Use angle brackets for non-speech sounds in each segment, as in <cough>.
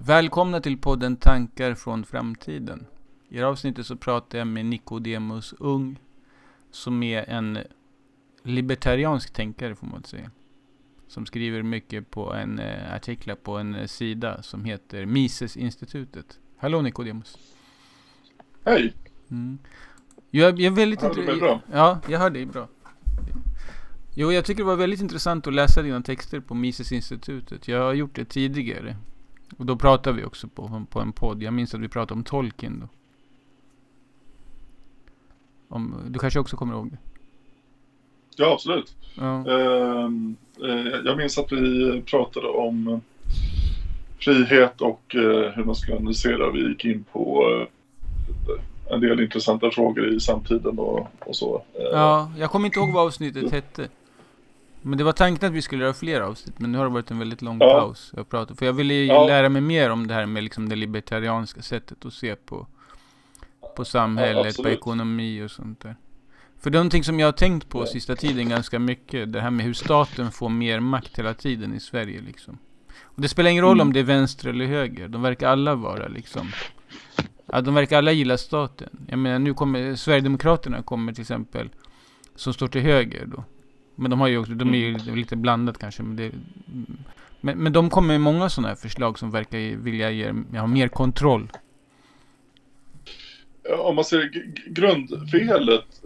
Välkomna till podden Tankar från framtiden. I det här avsnittet så pratar jag med Nicodemus Ung, som är en libertariansk tänkare får man säga. Som skriver mycket på en eh, artiklar på en eh, sida som heter Mises-institutet. Hallå Nicodemus. Hej! Mm. Jag, jag är väldigt Hör du mig bra? Ja, jag hör dig bra. Jo, jag tycker det var väldigt intressant att läsa dina texter på Mises-institutet. Jag har gjort det tidigare. Och då pratade vi också på, på en podd. Jag minns att vi pratade om Tolkien då. Om, du kanske också kommer ihåg det? Ja, absolut. Ja. Ehm, eh, jag minns att vi pratade om eh, frihet och eh, hur man ska analysera. Vi gick in på en del intressanta frågor i samtiden och, och så. Ja, jag kommer inte ihåg vad avsnittet hette. Men det var tanken att vi skulle göra fler avsnitt, men nu har det varit en väldigt lång Ja. paus. Jag pratade, för jag ville ju Ja. lära mig mer om det här med liksom det libertarianska sättet att se på, på samhället, på absolut. ekonomi och sånt där. För det är någonting som jag har tänkt på sista tiden ganska mycket, det här med hur staten får mer makt hela tiden i Sverige liksom. Och det spelar ingen roll Mm. om det är vänster eller höger, de verkar alla vara liksom Ja, de verkar alla gilla staten. Jag menar, nu kommer Sverigedemokraterna kommer till exempel, som står till höger då. Men de har ju också, de är ju lite, lite blandat kanske, men det men, men de kommer med många sådana här förslag som verkar vilja ge, ha mer kontroll. Om man ser grundfelet,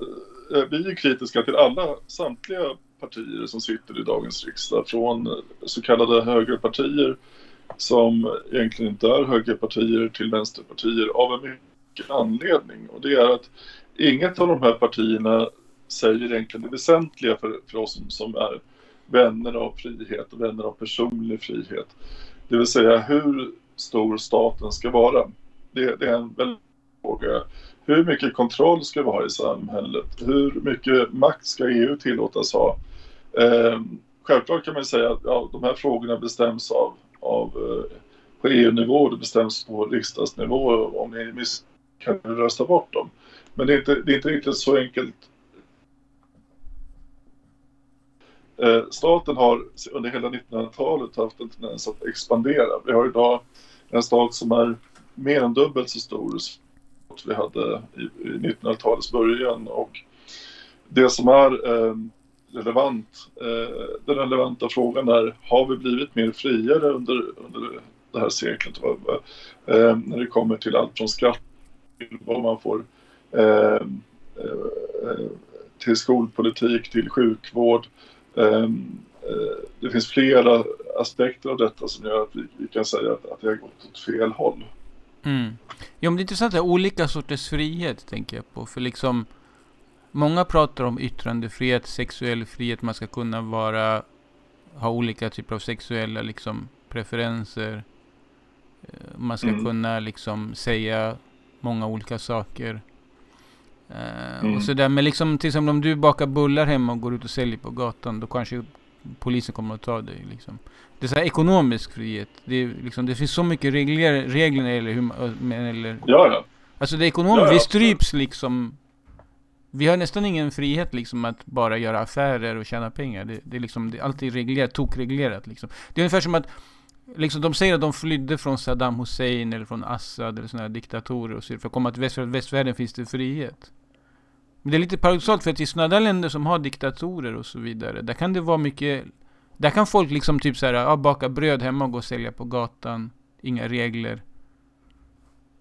eh, vi är kritiska till alla, samtliga partier som sitter i dagens riksdag, från så kallade högerpartier som egentligen inte är högerpartier till vänsterpartier av en mycket anledning. Och det är att inget av de här partierna säger egentligen det väsentliga för, för oss som, som är vänner av frihet och vänner av personlig frihet. Det vill säga hur stor staten ska vara. Det, det är en väldigt fråga. Hur mycket kontroll ska vi ha i samhället? Hur mycket makt ska EU tillåtas ha? Eh, självklart kan man säga att ja, de här frågorna bestäms av, av eh, på EU-nivå, det bestäms på riksdagsnivå. Om ni miss kan ni rösta bort dem. Men det är inte, det är inte riktigt så enkelt. Eh, staten har under hela 1900-talet haft en tendens att expandera. Vi har idag en stat som är mer än dubbelt så stor som vi hade i, i 1900-talets början. Och det som är eh, relevant, eh, den relevanta frågan är, har vi blivit mer friare under, under det här seklet? Eh, när det kommer till allt från skatt till vad man får eh, eh, till skolpolitik, till sjukvård. Eh, eh, det finns flera aspekter av detta som gör att vi, vi kan säga att, att det har gått åt fel håll. Mm. Jo, men det är intressant, det är olika sorters frihet tänker jag på. För liksom, många pratar om yttrandefrihet, sexuell frihet, man ska kunna vara, ha olika typer av sexuella liksom preferenser. Eh, Man ska Mm. kunna liksom säga många olika saker. Eh, Mm. Och sådär, men liksom till exempel om du bakar bullar hemma och går ut och säljer på gatan, då kanske polisen kommer att ta dig liksom. Det är så här ekonomisk frihet. Det, är liksom, det finns så mycket regler, regler när det gäller hur man, eller, Ja, ja. Alltså det ekonomiska, Ja, ja, vi stryps liksom Vi har nästan ingen frihet liksom att bara göra affärer och tjäna pengar. Det, det är liksom, det är alltid reglerat, tokreglerat liksom. Det är ungefär som att Liksom de säger att de flydde från Saddam Hussein eller från Assad eller sådana här diktatorer och så för att komma till väst, för att västvärlden finns det frihet. Men det är lite paradoxalt för att i sådana där länder som har diktatorer och så vidare, där kan det vara mycket Där kan folk liksom typ såhär, ja, baka bröd hemma och gå och sälja på gatan. Inga regler.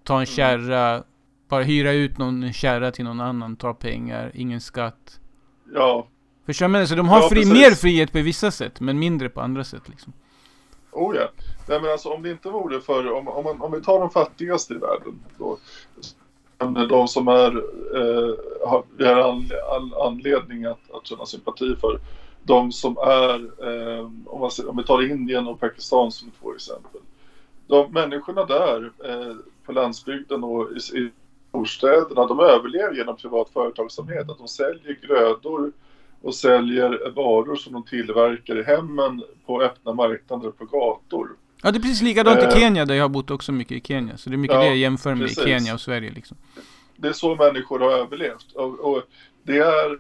Ta en kärra, bara hyra ut någon kärra till någon annan, ta pengar, ingen skatt. ja. Förstår du? Så de har Ja, fri, mer frihet på vissa sätt, men mindre på andra sätt liksom. Oh ja. Nej, men alltså, om det inte vore för, om, om, man, om vi tar de fattigaste i världen, då, de som är, eh, har, vi har all, all anledning att, att känna sympati för, de som är, eh, om, man, om vi tar Indien och Pakistan som två exempel. De människorna där eh, på landsbygden och i, i storstäderna, de överlever genom privat företagsamhet. Att de säljer grödor och säljer varor som de tillverkar i hemmen på öppna marknader på gator. Ja, det är precis likadant i Eh. Kenya, där jag har bott också mycket i Kenya. Så det är mycket Ja, det jag jämför med precis. Kenya och Sverige liksom. Det är så människor har överlevt. Och, och det är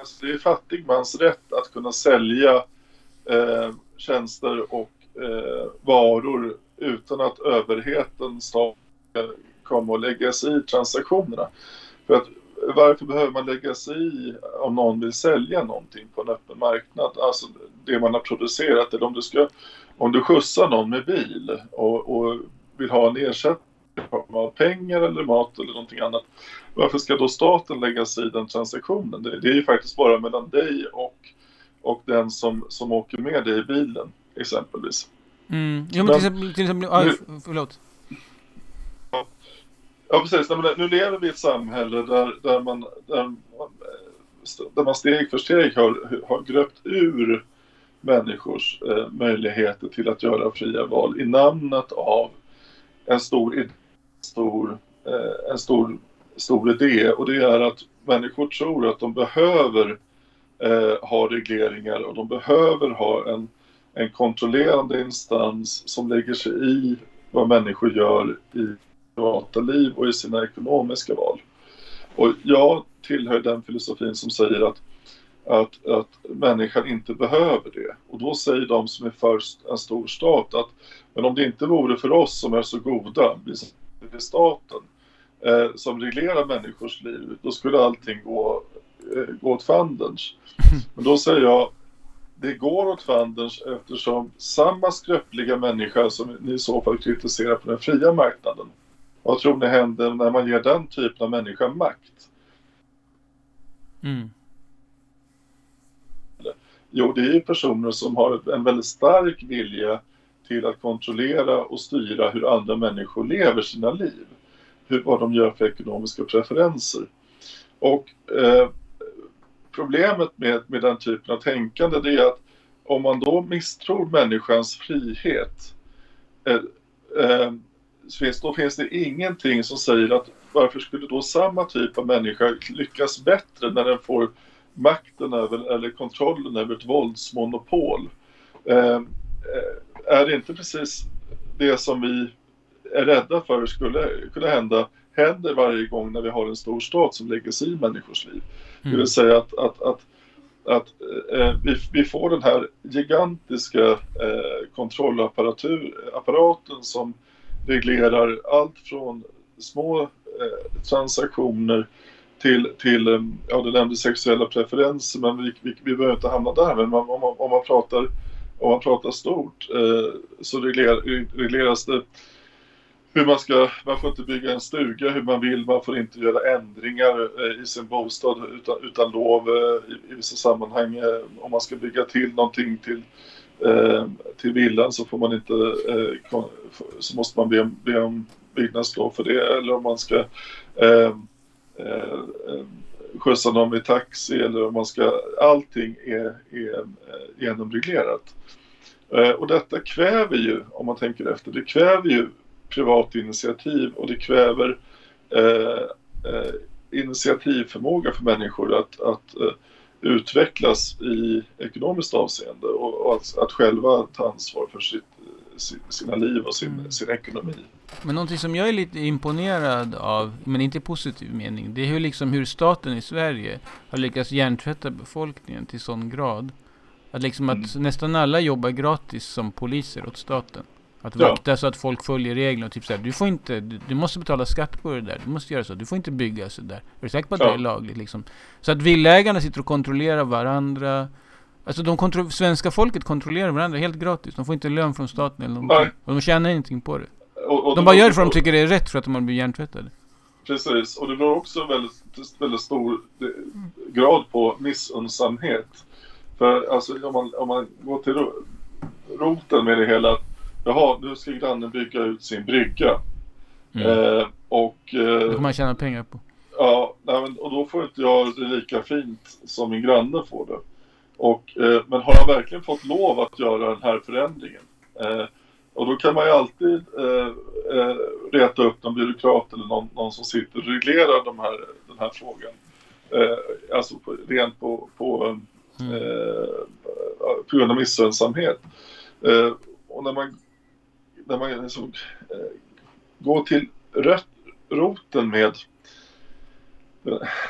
alltså, det är fattig mans rätt att kunna sälja eh, tjänster och eh, varor utan att överheten ska komma och lägga sig i transaktionerna. För att varför behöver man lägga sig i om någon vill sälja någonting på en öppen marknad? Alltså det man har producerat. Eller om du, ska, om du skjutsar någon med bil och, och vill ha en ersättning av pengar eller mat eller någonting annat. Varför ska då staten lägga sig i den transaktionen? Det, det är ju faktiskt bara mellan dig och, och den som, som åker med dig i bilen exempelvis. Mm. Jo, men till exempel, till exempel aj, förlåt. Ja, precis. Nu lever vi i ett samhälle där, där, man, där, där man steg för steg har, har gröpt ur människors eh, möjligheter till att göra fria val i namnet av en stor, stor, eh, en stor, stor idé och det är att människor tror att de behöver eh, ha regleringar och de behöver ha en, en kontrollerande instans som lägger sig i vad människor gör i privata liv och i sina ekonomiska val. Och jag tillhör den filosofin som säger att, att, att människan inte behöver det. Och då säger de som är för en stor stat att men om det inte vore för oss som är så goda, vi staten, eh, som reglerar människors liv, då skulle allting gå, eh, gå åt fanders. <laughs> Men då säger jag, det går åt fanders eftersom samma skröpliga människa som ni i så fall kritiserar på den fria marknaden vad tror ni händer när man ger den typen av människa makt? Mm. Jo, det är ju personer som har en väldigt stark vilja till att kontrollera och styra hur andra människor lever sina liv. Hur, vad de gör för ekonomiska preferenser. Och eh, problemet med, med den typen av tänkande det är att om man då misstror människans frihet eh, eh, finns, då finns det ingenting som säger att varför skulle då samma typ av människa lyckas bättre när den får makten över eller kontrollen över ett våldsmonopol? Eh, är det inte precis det som vi är rädda för skulle kunna hända händer varje gång när vi har en stor stat som lägger sig i människors liv. Mm. Det vill säga att, att, att, att eh, vi, vi, får den här gigantiska eh, kontrollapparaten som reglerar allt från små eh, transaktioner till, till eh, ja du nämnde sexuella preferenser men vi, vi, vi behöver inte hamna där men om, man, om man pratar om man pratar stort eh, så regler, regleras det hur man ska, man får inte bygga en stuga hur man vill, man får inte göra ändringar eh, i sin bostad utan, utan lov eh, i, i vissa sammanhang. Eh, om man ska bygga till någonting till eh, Eh, till villan så får man inte eh, så måste man be om, be om byggnadslov för det eller om man ska eh, eh, eh skjutsa någon i taxi eller om man ska allting är, är eh, genomreglerat. Eh, och detta kväver ju, om man tänker efter, det kväver ju privat initiativ och det kväver eh, eh, initiativförmåga för människor att, att eh, utvecklas i ekonomiskt avseende och, och att, att, själva ta ansvar för sitt, sina liv och sin, mm. sin ekonomi. Men någonting som jag är lite imponerad av, men inte i positiv mening, det är hur, liksom, hur staten i Sverige har lyckats hjärntvätta befolkningen till sån grad. Att, liksom att mm. nästan alla jobbar gratis som poliser åt staten. Att vakta ja. så att folk följer reglerna. Typ så här, du får inte, du, du, måste betala skatt på det där. Du måste göra så. Du får inte bygga så där. Är du säker på att ja. det är lagligt liksom? Så att villaägarna sitter och kontrollerar varandra. Alltså de kontro svenska folket kontrollerar varandra helt gratis. De får inte lön från staten eller någonting. Nej. Och de tjänar ingenting på det. Och, och de bara gör det för att de tycker det är rätt för att de har blivit hjärntvättade. Precis, och det beror också väldigt, väldigt stor grad på missunnsamhet. För alltså om man, om man går till roten med det hela jaha, nu ska grannen bygga ut sin brygga. Mm. Eh, och... Eh, det får man tjäna pengar på. Ja, nej, men, och då får inte jag det lika fint som min granne får det. Och, eh, men har han verkligen fått lov att göra den här förändringen? Eh, och då kan man ju alltid eh, eh, reta upp någon byråkrat eller någon, någon som sitter och reglerar de här, den här frågan. Eh, alltså på, rent på, på, mm. eh, på grund av missunnsamhet. Eh, och när man när man liksom, eh, går till röt, roten med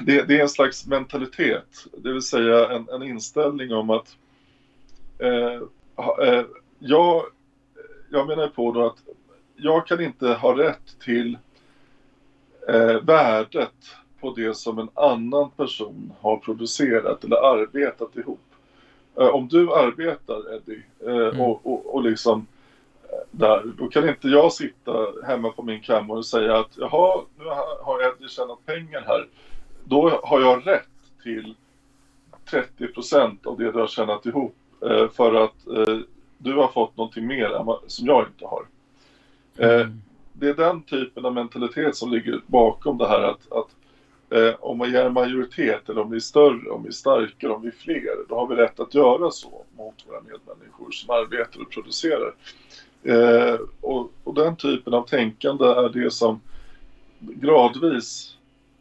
det, det, är en slags mentalitet, det vill säga en, en inställning om att eh, eh, jag jag menar på då att jag kan inte ha rätt till eh, värdet på det som en annan person har producerat eller arbetat ihop. Eh, om du arbetar Eddie eh, Mm. och, och, och liksom där, då kan inte jag sitta hemma på min kammare och säga att jaha, nu har- Eddie tjänat pengar här. Då har jag rätt till 30% av det du har tjänat ihop eh, för att eh, du har fått någonting mer som jag inte har. Eh, Mm. det är den typen av mentalitet som ligger bakom det här att, att om man ger en majoritet eller om vi är större, om vi är starkare, om vi är fler, då har vi rätt att göra så mot våra medmänniskor som arbetar och producerar. Eh, och, och den typen av tänkande är det som gradvis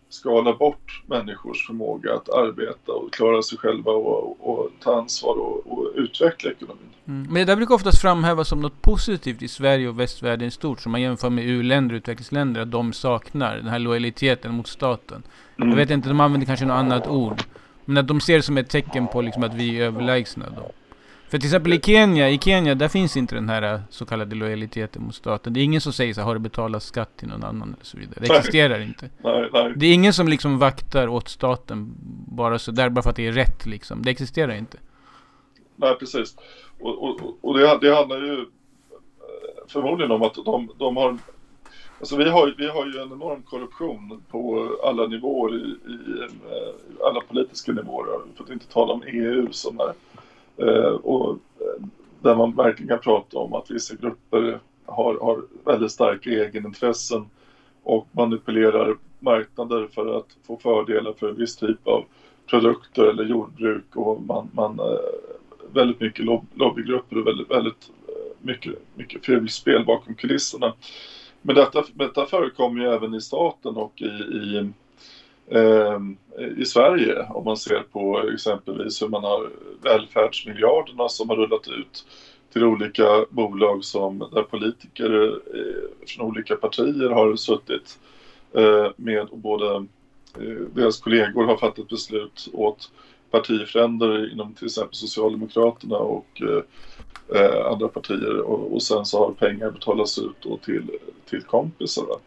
skalar bort människors förmåga att arbeta och klara sig själva och, och ta ansvar och, och utveckla ekonomin. Mm. Men det där brukar oftast framhävas som något positivt i Sverige och västvärlden i stort. Som man jämför med u-länder och utvecklingsländer. Att de saknar den här lojaliteten mot staten. Mm. Jag vet inte, de använder kanske något annat ord. Men att de ser det som ett tecken på liksom att vi är överlägsna då. För till exempel i Kenya, i Kenya där finns inte den här eh, så kallade lojaliteten mot staten. Det är ingen som säger så här, har du betalat skatt till någon annan eller så vidare. Det Nej. existerar inte. Nej, nej. Det är ingen som liksom vaktar åt staten bara så där bara för att det är rätt liksom. Det existerar inte. Nej, precis. Och, och, och det, det handlar ju eh, förmodligen om att de, de har... Alltså vi har, vi har ju en enorm korruption på alla nivåer i, i eh, alla politiska nivåer. För att inte tala om EU som är... Eh, och eh, där man verkligen kan prata om att vissa grupper har, har väldigt starka egenintressen och manipulerar marknader för att få fördelar för en viss typ av produkter eller jordbruk och man, man eh, väldigt mycket lob lobbygrupper och väldigt, väldigt eh, mycket, mycket fulspel bakom kulisserna. Men detta, detta förekommer ju även i staten och i, i, Ehm, i Sverige om man ser på exempelvis hur man har välfärdsmiljarderna som har rullat ut till olika bolag som där politiker eh, från olika partier har suttit eh, med och både eh, deras kollegor har fattat beslut åt partifränder inom till exempel Socialdemokraterna och andra partier och, och sen så har pengar betalats ut då till, till kompisar va?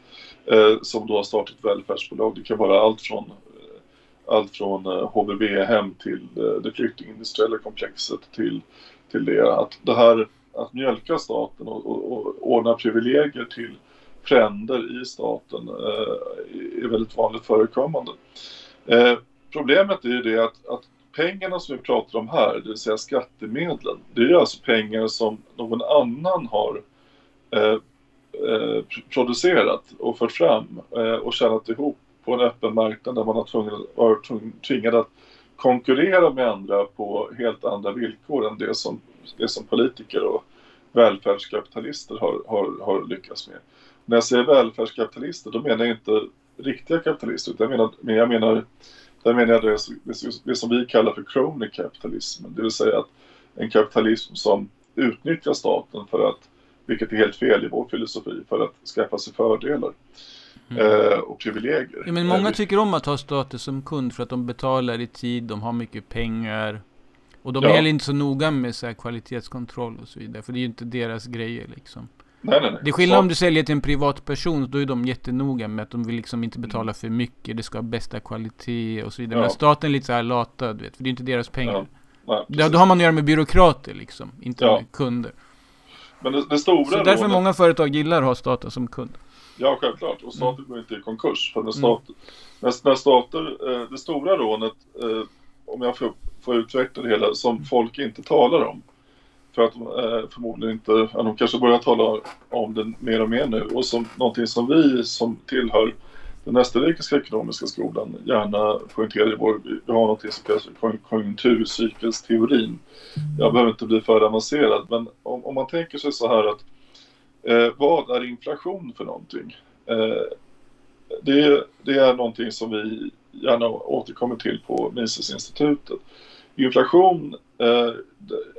Eh, som då har startat välfärdsbolag. Det kan vara allt från eh, allt från eh, HVB hem till eh, det flyktingindustriella komplexet till, till det att det här att mjölka staten och, och, och ordna privilegier till fränder i staten eh, är väldigt vanligt förekommande. Eh, problemet är ju det att, att pengarna som vi pratar om här, det vill säga skattemedlen, det är ju alltså pengar som någon annan har eh, eh, producerat och fört fram eh, och tjänat ihop på en öppen marknad där man har tvungen, varit tvingad att konkurrera med andra på helt andra villkor än det som, det som politiker och välfärdskapitalister har, har, har lyckats med. När jag säger välfärdskapitalister då menar jag inte riktiga kapitalister utan jag menar, men jag menar, där menar jag det, det, som vi kallar för crony kapitalism. det vill säga att en kapitalism som utnyttjar staten för att, vilket är helt fel i vår filosofi, för att skaffa sig fördelar eh, och privilegier. Ja, men många Eh, tycker om att ha staten som kund för att de betalar i tid, de har mycket pengar. Och de Ja. är heller inte så noga med så här kvalitetskontroll och så vidare. För det är ju inte deras grejer liksom. nej, nej, nej. Det är skillnad Så- om du säljer till en privatperson, då är de jättenoga med att de vill liksom inte betala för mycket, det ska ha bästa kvalitet och så vidare. Ja. Men staten är lite så här lata, du vet, för det är inte deras pengar. Ja, Då, har man att göra med byråkrater liksom, inte med kunder. Men det, det stora Så därför rånet- många företag gillar att ha staten som kund. Ja, självklart. Och staten går inte i konkurs. För när, stat, när, när stater, eh, det stora rånet, eh, om jag får, får utveckla det hela, som folk inte talar om. För att de eh, förmodligen inte, de kanske börjar tala om det mer och mer nu. Och som någonting som vi som tillhör den österrikiska ekonomiska skolan gärna poängterar i vår, vi har något som kallas konjunkturcykelsteorin. Jag behöver inte bli för avancerad, men om, om man tänker sig så här att Eh, vad är inflation för någonting? Eh, det, det är någonting som vi gärna återkommer till på Misesinstitutet. Inflation eh,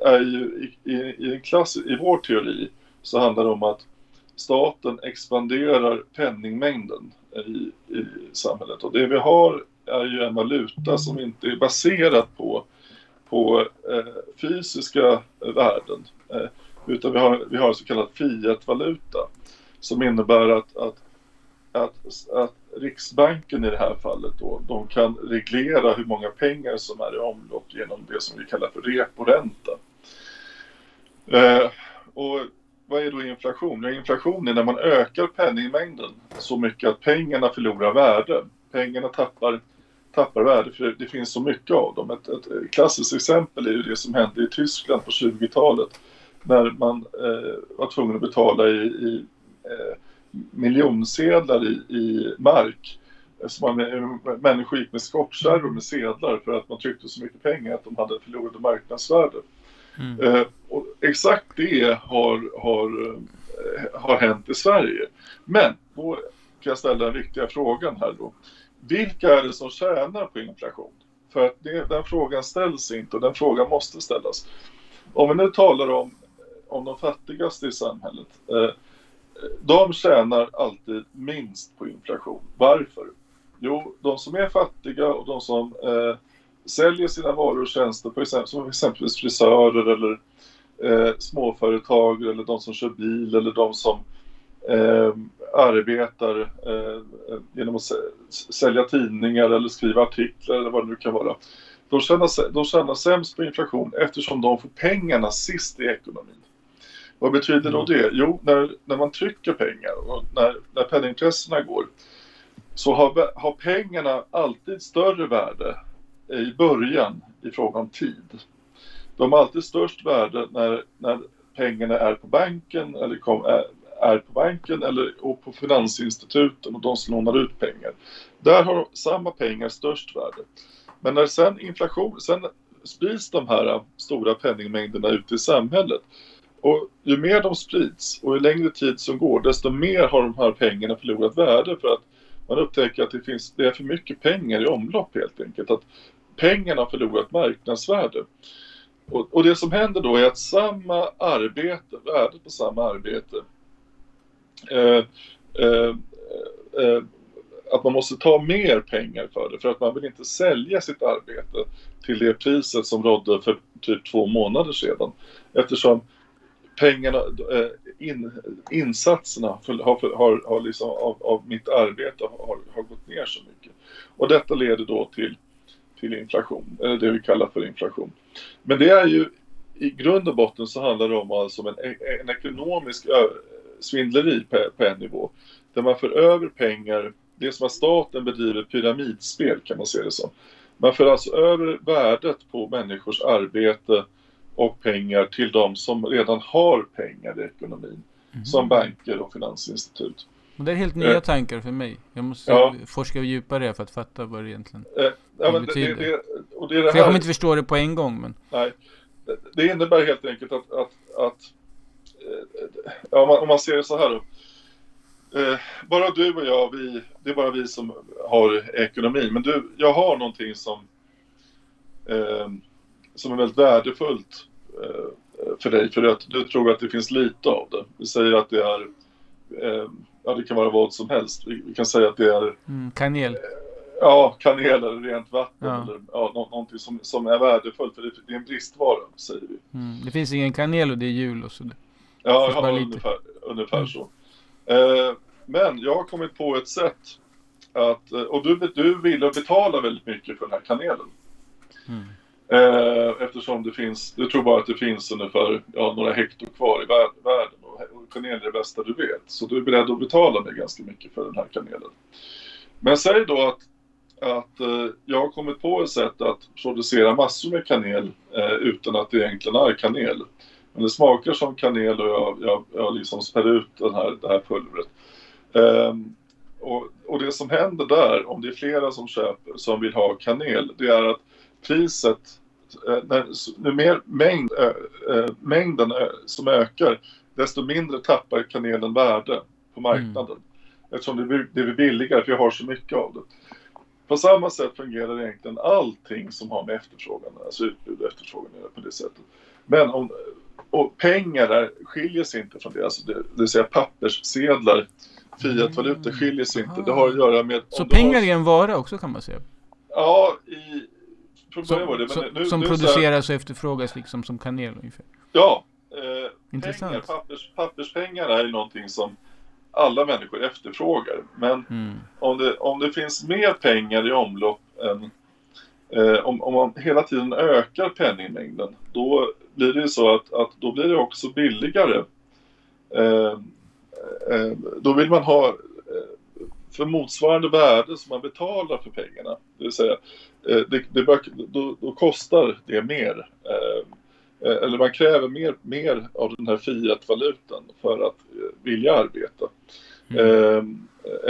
är ju i, i, i, en klass, i vår teori så handlar det om att staten expanderar penningmängden i, i samhället. Och det vi har är ju en valuta som inte är baserad på, på eh, fysiska värden. Eh, Utan vi har, vi har så kallad fiat-valuta som innebär att, att, att, att Riksbanken i det här fallet då, de kan reglera hur många pengar som är i omlopp genom det som vi kallar för reporänta. Eh, och vad är då inflation? Ja, inflation är när man ökar penningmängden så mycket att pengarna förlorar värde. Pengarna tappar, tappar värde för det finns så mycket av dem. Ett, ett klassiskt exempel är ju det som hände i Tyskland på 20-talet när man eh, var tvungen att betala i, i eh, miljonsedlar i, i mark. Så man, eh, människor gick med skottkärror med sedlar för att man tryckte så mycket pengar att de hade förlorat marknadsvärde. Mm. Eh, och exakt det har, har, eh, har hänt i Sverige. Men då kan jag ställa den viktiga frågan här då. Vilka är det som tjänar på inflation? För att det, den frågan ställs inte och den frågan måste ställas. Om vi nu talar om, om de fattigaste i samhället. Eh, de tjänar alltid minst på inflation. Varför? Jo, de som är fattiga och de som eh, säljer sina varor och tjänster, på exempel, som exempelvis frisörer eller eh, småföretag eller de som kör bil eller de som eh, arbetar eh, eh genom att sälja tidningar eller skriva artiklar eller vad det nu kan vara. De tjänar, de tjänar sämst på inflation eftersom de får pengarna sist i ekonomin. Vad betyder då det? Jo, när, när man trycker pengar och när, när penningintressena går så har, har pengarna alltid större värde i början i fråga om tid. De har alltid störst värde när, när pengarna är på banken eller kom, är, är på banken eller och på finansinstituten och de som lånar ut pengar. Där har samma pengar störst värde. Men när sen inflation, sen sprids de här stora penningmängderna ut i samhället och ju mer de sprids och ju längre tid som går desto mer har de här pengarna förlorat värde för att man upptäcker att det, finns, det är för mycket pengar i omlopp helt enkelt. Att pengarna har förlorat marknadsvärde. Och, och, det som händer då är att samma arbete, värdet på samma arbete, eh, eh, eh, att man måste ta mer pengar för det för att man vill inte sälja sitt arbete till det priset som rådde för typ två månader sedan. Eftersom pengarna, eh, in, insatserna för, har, har, har liksom av, av, mitt arbete har, har gått ner så mycket. Och detta leder då till, till inflation, eller det vi kallar för inflation. Men det är ju i grund och botten så handlar det om alltså en, en ekonomisk svindleri på, på en nivå. Där man för över pengar, det är som att staten bedriver pyramidspel kan man se det som. Man för alltså över värdet på människors arbete och pengar till de som redan har pengar i ekonomin. Mm. Som banker och finansinstitut. Och det är helt nya eh, tankar för mig. Jag måste ja. forska djupare för att fatta vad det egentligen eh, ja, men betyder. Det, det, det är det för jag kommer inte förstå det på en gång. Men... Nej. Det innebär helt enkelt att, att, att ja, om, man, om man ser det så här då. Eh, bara du och jag, vi, det är bara vi som har ekonomin. Men du, jag har någonting som eh, som är väldigt värdefullt eh, för dig för att du tror att det finns lite av det. Vi säger att det är, eh, ja det kan vara vad som helst. Vi, kan säga att det är mm, kanel. Ja, kanel eller rent vatten ja. eller ja, nå någonting som, som är värdefullt för det, det är en bristvara säger vi. Mm, det finns ingen kanel och det är jul och så. Ja, ja ungefär, ungefär mm. så. Eh, men jag har kommit på ett sätt att, och du, du ville betala väldigt mycket för den här kanelen. Mm. Eh, eftersom det finns, jag tror bara att det finns ungefär ja, några hektar kvar i världen kanel är det bästa du vet. Så du är beredd att betala mig ganska mycket för den här kanelen. Men säg då att, att eh, jag har kommit på ett sätt att producera massor med kanel eh, utan att det egentligen är kanel. Men det smakar som kanel och jag, jag, jag liksom spär ut den här, det här pulvret. Um, och, och, det som händer där, om det är flera som köper som vill ha kanel, det är att priset Eh, när, ju mer mängd, äh, mängden som ökar, desto mindre tappar kanelen värde på marknaden. Mm. Eftersom det blir, det blir billigare, för jag har så mycket av det. På samma sätt fungerar egentligen allting som har med efterfrågan, alltså utbud och efterfrågan på det sättet. Men om, och pengar där skiljer sig inte från det, alltså det, det vill säga papperssedlar, fiatvaluta mm. skiljer sig inte. Det har att göra med... Så pengar har... är en vara också kan man säga? Ja, i, som, det, som, nu, som nu produceras och efterfrågas liksom som kanel ungefär. Ja, eh, Intressant. pengar, pappers, papperspengar är ju någonting som alla människor efterfrågar. Men Mm. om det, om det finns mer pengar i omlopp än eh, om, om man hela tiden ökar penningmängden, då blir det ju så att, att då blir det också billigare. Eh, eh, då vill man ha eh, för motsvarande värde som man betalar för pengarna. Det vill säga, eh, det, det då, då kostar det mer. Eh, eller man kräver mer, mer av den här fiat-valutan för att eh, vilja arbeta. Mm. Eh,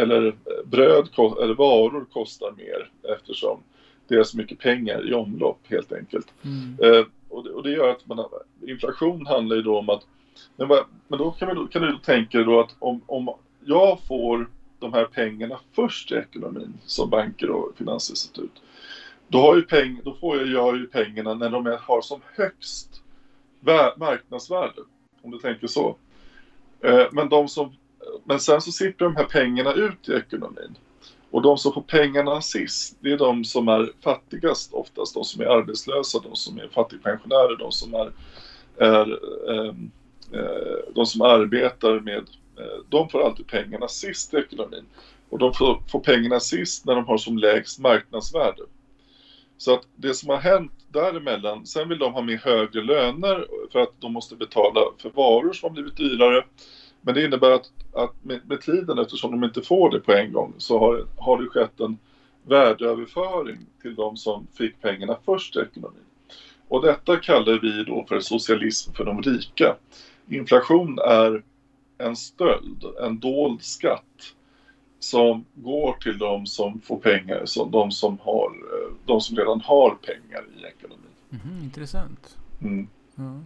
eller bröd eller varor kostar mer eftersom det är så mycket pengar i omlopp helt enkelt. Mm. Eh, och, det, och det gör att man, inflation handlar ju då om att men, men då kan, vi, kan du tänka dig då att om, om jag får de här pengarna först i ekonomin som banker och finansinstitut då, har ju peng, då får jag, jag ju pengarna när de är, har som högst marknadsvärde. Om du tänker så. Eh, men, de som, men sen så sipprar de här pengarna ut i ekonomin. Och de som får pengarna sist, det är de som är fattigast oftast. De som är arbetslösa, de som är fattigpensionärer, de som är, är ehm, eh, de som arbetar med, eh, de får alltid pengarna sist i ekonomin. Och de får, får pengarna sist när de har som lägst marknadsvärde. Så att det som har hänt däremellan, sen vill de ha med högre löner för att de måste betala för varor som har blivit dyrare. Men det innebär att, att med, med tiden, eftersom de inte får det på en gång, så har, har det skett en värdeöverföring till de som fick pengarna först i ekonomin. Och detta kallar vi då för socialism för de rika. Inflation är en stöld, en dold skatt som går till de som får pengar, som de som, har, eh, de som redan har pengar i ekonomin. Mhm, intressant. Mm. Ja.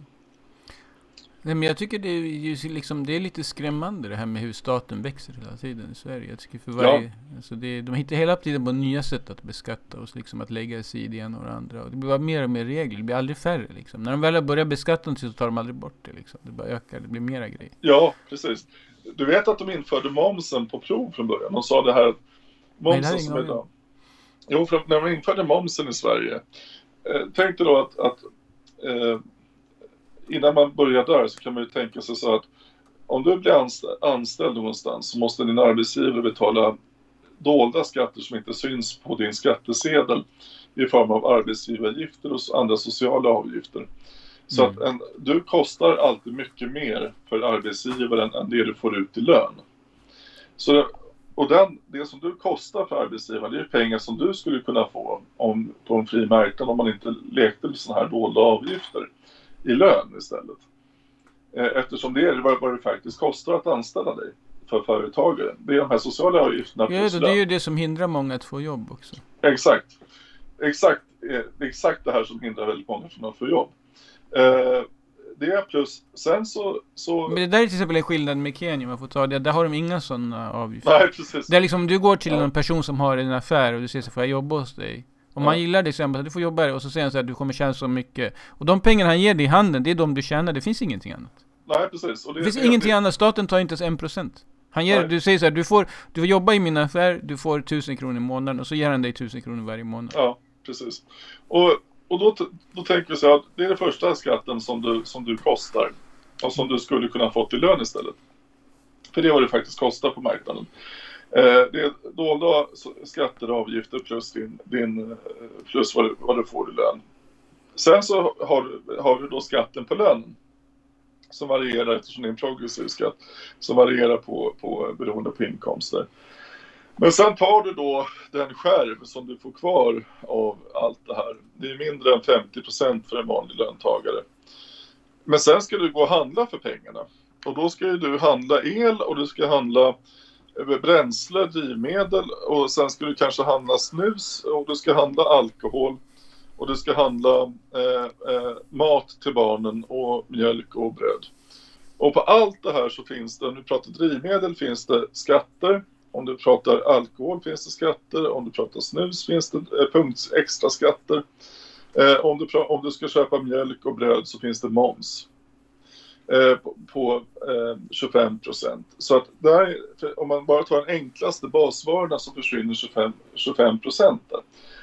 Nej, men jag tycker det är, ju liksom, det är lite skrämmande det här med hur staten växer hela tiden i Sverige. Jag tycker för varje, alltså det, de hittar hela tiden på nya sätt att beskatta oss, liksom att lägga sig i det ena och det andra. Och det blir bara mer och mer regler, det blir aldrig färre. Liksom. När de väl har börjat beskatta någonting så tar de aldrig bort det. Liksom. Det bara ökar, det blir mera grejer. Ja, precis. Du vet att de införde momsen på prov från början. De sa det här att Nej, det momsen som idag. Jo, för när de införde momsen i Sverige. Eh, tänk dig då att, att eh, innan man börjar där så kan man ju tänka sig så att om du blir anställd, anställd någonstans så måste din arbetsgivare betala dolda skatter som inte syns på din skattesedel i form av arbetsgivaravgifter och andra sociala avgifter. Så Mm. att en, du kostar alltid mycket mer för arbetsgivaren än det du får ut i lön. Så, och den, det som du kostar för arbetsgivaren det är pengar som du skulle kunna få om, på en fri marknad om man inte lekte med sådana här dolda avgifter i lön istället. Eh, Eftersom det är vad, det faktiskt kostar att anställa dig för företagaren. Det är de här sociala avgifterna Ja, det, är ju det som hindrar många att få jobb också. Exakt. Exakt, eh, exakt det här som hindrar väldigt många från att få jobb. Eh, det plus, sen så... så Men det där är till exempel en skillnad med Kenya, om jag får ta det. Där har de inga sådana avgifter. nej, precis. Det är liksom, du går till Ja. en person som har en affär och du säger så får jag jobba hos dig? Om man Ja. gillar det så säger du får jobba här och så säger han så här, du kommer tjäna så mycket. Och de pengarna han ger dig i handen, det är de du tjänar, det finns ingenting annat. Nej, precis. Och det, Det finns det, ingenting det, annat, staten tar inte ens en procent. Han ger, Nej. du säger så här, du får, du får jobba i min affär, du får tusen kronor i månaden och så ger han dig tusen kronor varje månad. Ja, precis. Och, och då, då tänker vi så här, att det är den första skatten som du, som du kostar och som du skulle kunna fått i lön istället. För det är vad det faktiskt kostar på marknaden. Eh, det är dolda skatter och avgifter plus, din, din, eh, plus vad, du, vad du får i lön. Sen så har, har du då skatten på lönen. Som varierar eftersom det är en progressiv skatt. Som varierar på, på, beroende på inkomster. Men sen tar du då den skärv som du får kvar av allt det här. Det är mindre än 50 procent för en vanlig löntagare. Men sen ska du gå och handla för pengarna. Och då ska ju du handla el och du ska handla eh, bränsle, drivmedel och sen ska du kanske handla snus och du ska handla alkohol och du ska handla eh, eh, mat till barnen och mjölk och bröd. Och på allt det här så finns det, om pratar drivmedel finns det skatter, om du pratar alkohol finns det skatter, om du pratar snus finns det eh, punkt extra skatter. Eh, om, du, om du ska köpa mjölk och bröd så finns det moms eh, på, på eh, 25 procent. Så att där, om man bara tar den enklaste basvarorna så försvinner 25, procent.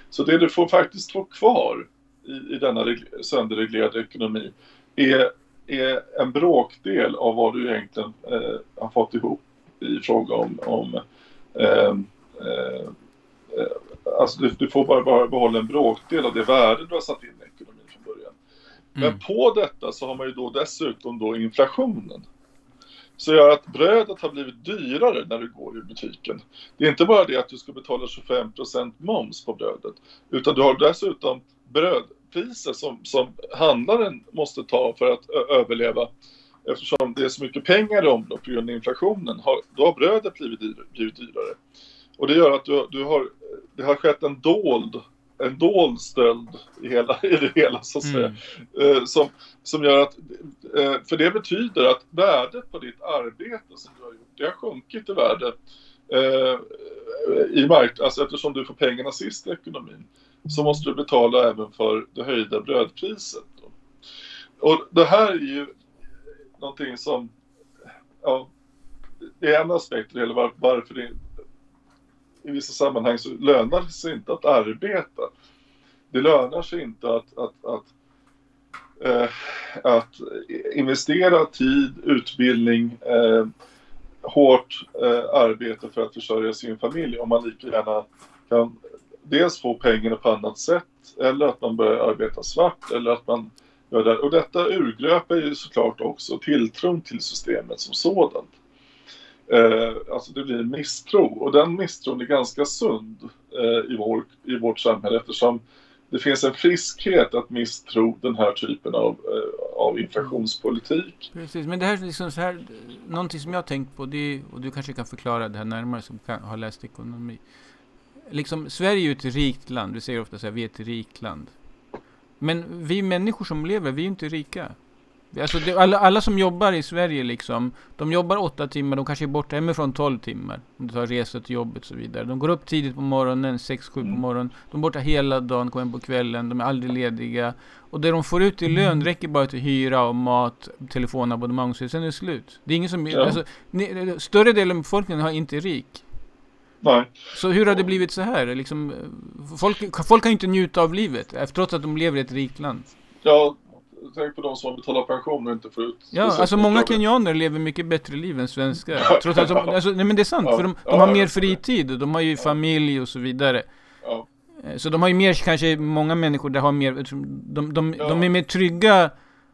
Så det du får faktiskt få kvar i, i denna sönderreglerade ekonomi är är en bråkdel av vad du egentligen eh, har fått ihop i fråga om, om eh, alltså du, du, får bara, bara behålla en bråkdel av det värde du har satt in i ekonomin från början. Mm. Men på detta så har man ju då dessutom då inflationen. Så gör att brödet har blivit dyrare när du går i butiken. Det är inte bara det att du ska betala 25% moms på brödet, utan du har dessutom brödpriser som, som handlaren måste ta för att överleva. Eftersom det är så mycket pengar i omlopp på grund av inflationen, har, då har brödet blivit, blivit dyrare. Och det gör att du, du har, det har skett en dold en dold stöld i, hela, i det hela så att säga. Mm. Eh, som, som gör att, eh, för det betyder att värdet på ditt arbete som du har gjort, det har sjunkit i värde eh, i mark alltså eftersom du får pengarna sist i ekonomin så måste du betala även för det höjda brödpriset. Då. Och det här är ju någonting som, ja, det är en aspekt eller var, varför det i vissa sammanhang så lönar det sig inte att arbeta. Det lönar sig inte att, att, att, eh, att investera tid, utbildning, eh, hårt eh, arbete för att försörja sin familj om man lika gärna kan dels få pengarna på annat sätt eller att man börjar arbeta svart eller att man och detta urgröper ju såklart också tilltron till systemet som sådant. Eh, alltså det blir en misstro och den misstron är ganska sund eh, i, vår, i vårt samhälle eftersom det finns en friskhet att misstro den här typen av, eh, av inflationspolitik. Precis, men det här är liksom så här, någonting som jag har tänkt på, det är, och du kanske kan förklara det här närmare som kan, har läst ekonomi. Liksom, Sverige är ju ett rikt land, vi säger ofta så här, vi är ett rikt land. Men vi människor som lever, vi är inte rika. Alltså det, alla, alla som jobbar i Sverige liksom, de jobbar åtta timmar, de kanske är borta hemifrån tolv timmar. Om du tar resor till jobbet och så vidare. De går upp tidigt på morgonen, sex, sju på mm. morgonen. De är borta hela dagen, kommer hem på kvällen, de är aldrig lediga. Och det de får ut i lön mm. räcker bara till hyra och mat, telefonabonnemang, så sen är det slut. Det är ingen som, ja. alltså, ni, större delen av befolkningen har inte rik. Nej. Så hur har det blivit så här? Liksom, folk, folk kan ju inte njuta av livet, trots att de lever i ett rikt land. Ja, tänk på de som betalar pension och inte får ut Ja, alltså många kenyaner lever mycket bättre liv än svenskar. Trots att de, alltså, nej men det är sant, ja, för de, de ja, har mer fritid och de har ju familj och så vidare. Eh, så de har ju mer, kanske många människor där har mer, de, de, de är mer trygga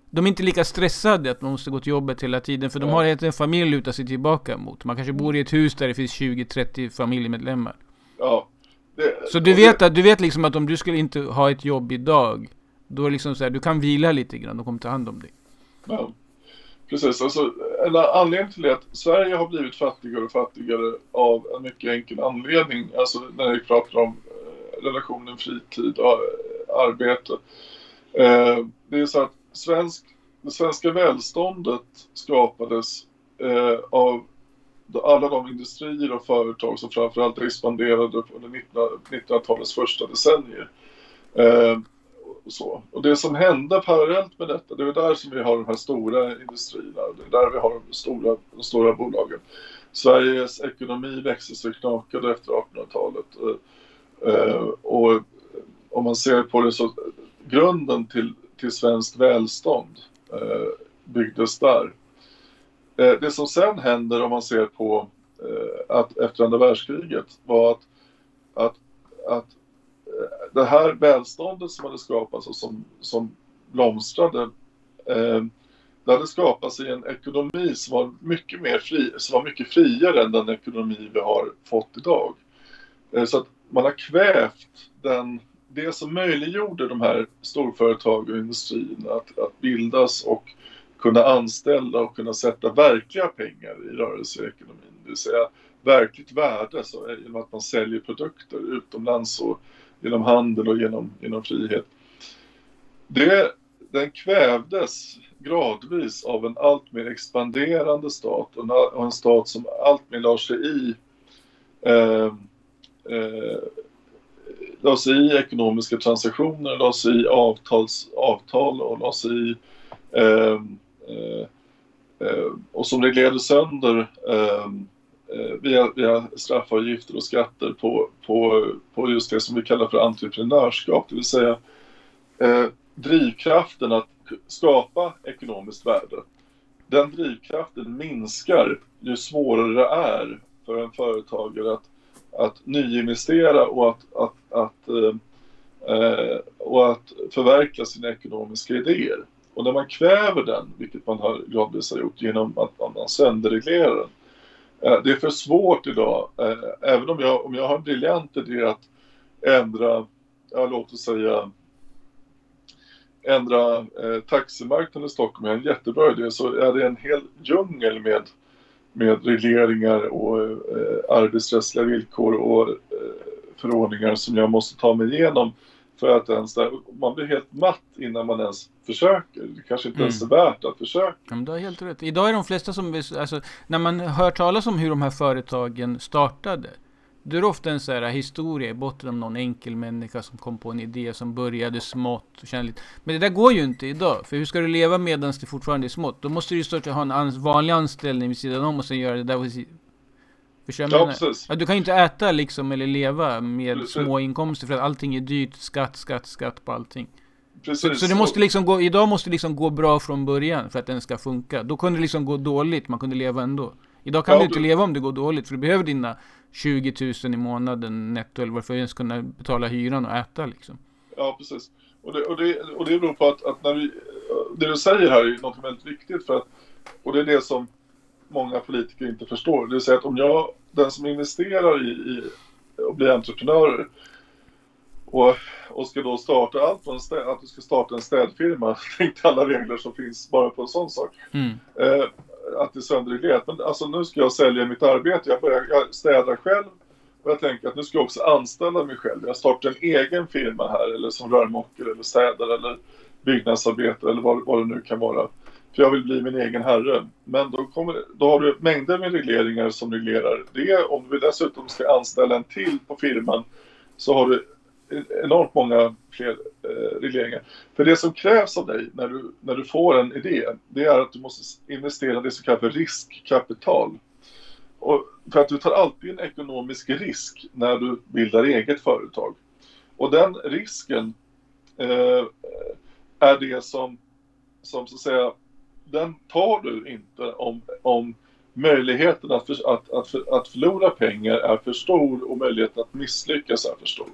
de är inte lika stressade att man måste gå till jobbet hela tiden, för de har en familj att luta sig tillbaka mot. Man kanske bor i ett hus där det finns 20-30 familjemedlemmar. Ja. Det, så du vet, det, att, du vet liksom att om du skulle inte ha ett jobb idag, då är det liksom så här, du kan vila lite grann, de kommer ta hand om dig. Ja, precis. Alltså, en anledning till det är att Sverige har blivit fattigare och fattigare av en mycket enkel anledning. Alltså när vi pratar om eh, relationen fritid och eh, arbete. Eh, det är så att svensk, det svenska välståndet skapades eh, av alla de industrier och företag som framförallt expanderade under 1900-talets första decennier. Eh, och, så. och det som hände parallellt med detta, det är där som vi har de här stora industrierna, det är där vi har de stora, de stora bolagen. Sveriges ekonomi växte så knakade efter 1800-talet. Eh, eh, och om man ser på det så, grunden till, till svenskt välstånd eh, byggdes där. Eh, det som sen händer om man ser på eh, att efter andra världskriget var att, att, att eh, det här välståndet som hade skapats och som, som blomstrade eh, det hade skapats i en ekonomi som var mycket mer fri, som var mycket friare än den ekonomi vi har fått idag. Eh, så att man har kvävt den, det som möjliggjorde de här storföretagen och industrierna att, att bildas och kunna anställa och kunna sätta verkliga pengar i rörelseekonomin. Det vill säga verkligt värde så, eh, genom att man säljer produkter utomlands och genom handel och genom, genom frihet. Det, den kvävdes gradvis av en allt mer expanderande stat och en, och en stat som allt mer la sig i eh, eh, la sig i ekonomiska transaktioner, la sig i avtals, avtal och la sig i eh, eh, eh och som reglerade sönder ehm, eh, via, via straffavgifter och skatter på, på, på just det som vi kallar för entreprenörskap, det vill säga eh, drivkraften att skapa ekonomiskt värde. Den drivkraften minskar ju svårare det är för en företagare att, att nyinvestera och att, att, att, eh, eh, och att förverkliga sina ekonomiska idéer. Och när man kväver den, vilket man har gradvis har gjort genom att man sönderreglerar den, eh, det är för svårt idag, eh, även om jag, om jag har en briljant idé att ändra, ja, låt oss säga, ändra eh, taximarknaden i Stockholm är en jättebra idé så är det en hel djungel med, med regleringar och eh, arbetsrättsliga villkor och eh, förordningar som jag måste ta mig igenom för att ens där, man blir helt matt innan man ens försöker. Det kanske inte mm. ens är värt att försöka. Ja, men du har helt rätt. Idag är de flesta som, alltså, när man hör talas om hur de här företagen startade då är det ofta en så här historia i botten om någon enkel människa som kom på en idé som började smått och kände lite. Men det där går ju inte idag. För hur ska du leva medan det fortfarande är smått? Då måste du ju starta ha en ans vanlig anställning vid sidan om och sen göra det där Förstår ja, du kan ju inte äta liksom eller leva med precis. små inkomster för att allting är dyrt. Skatt, skatt, skatt på allting. Precis. Så, det måste liksom gå, idag måste det liksom gå bra från början för att den ska funka. Då kunde det liksom gå dåligt, man kunde leva ändå. Idag kan ja, du inte leva om det går dåligt för du behöver dina 20 000 i månaden netto eller varför ens kunna betala hyran och äta liksom. Ja, precis. Och det, och det, och det beror på att, att när vi, det du säger här är något väldigt viktigt för att, och det är det som många politiker inte förstår. Det vill säga att om jag, den som investerar i, i och blir entreprenörer och, och ska då starta allt från städ, att du ska starta en städfirma, <laughs> tänk alla regler som finns bara på en sån sak. Mm. Eh, att det är sönderreglerat. Men alltså nu ska jag sälja mitt arbete. Jag, börjar, jag städar själv. Och jag tänker att nu ska jag också anställa mig själv. Jag startar en egen firma här. Eller som rörmokare eller städare eller byggnadsarbetare eller vad, vad det nu kan vara. För jag vill bli min egen herre. Men då, kommer, då har du mängder med regleringar som reglerar det. Om du dessutom ska anställa en till på firman så har du enormt många fler eh, regleringar. För det som krävs av dig när du, när du får en idé, det är att du måste investera det som kallas för riskkapital. Och för att du tar alltid en ekonomisk risk när du bildar eget företag. Och den risken eh, är det som, som så att säga, den tar du inte om, om möjligheten att, för, att, att, att förlora pengar är för stor och möjligheten att misslyckas är för stor.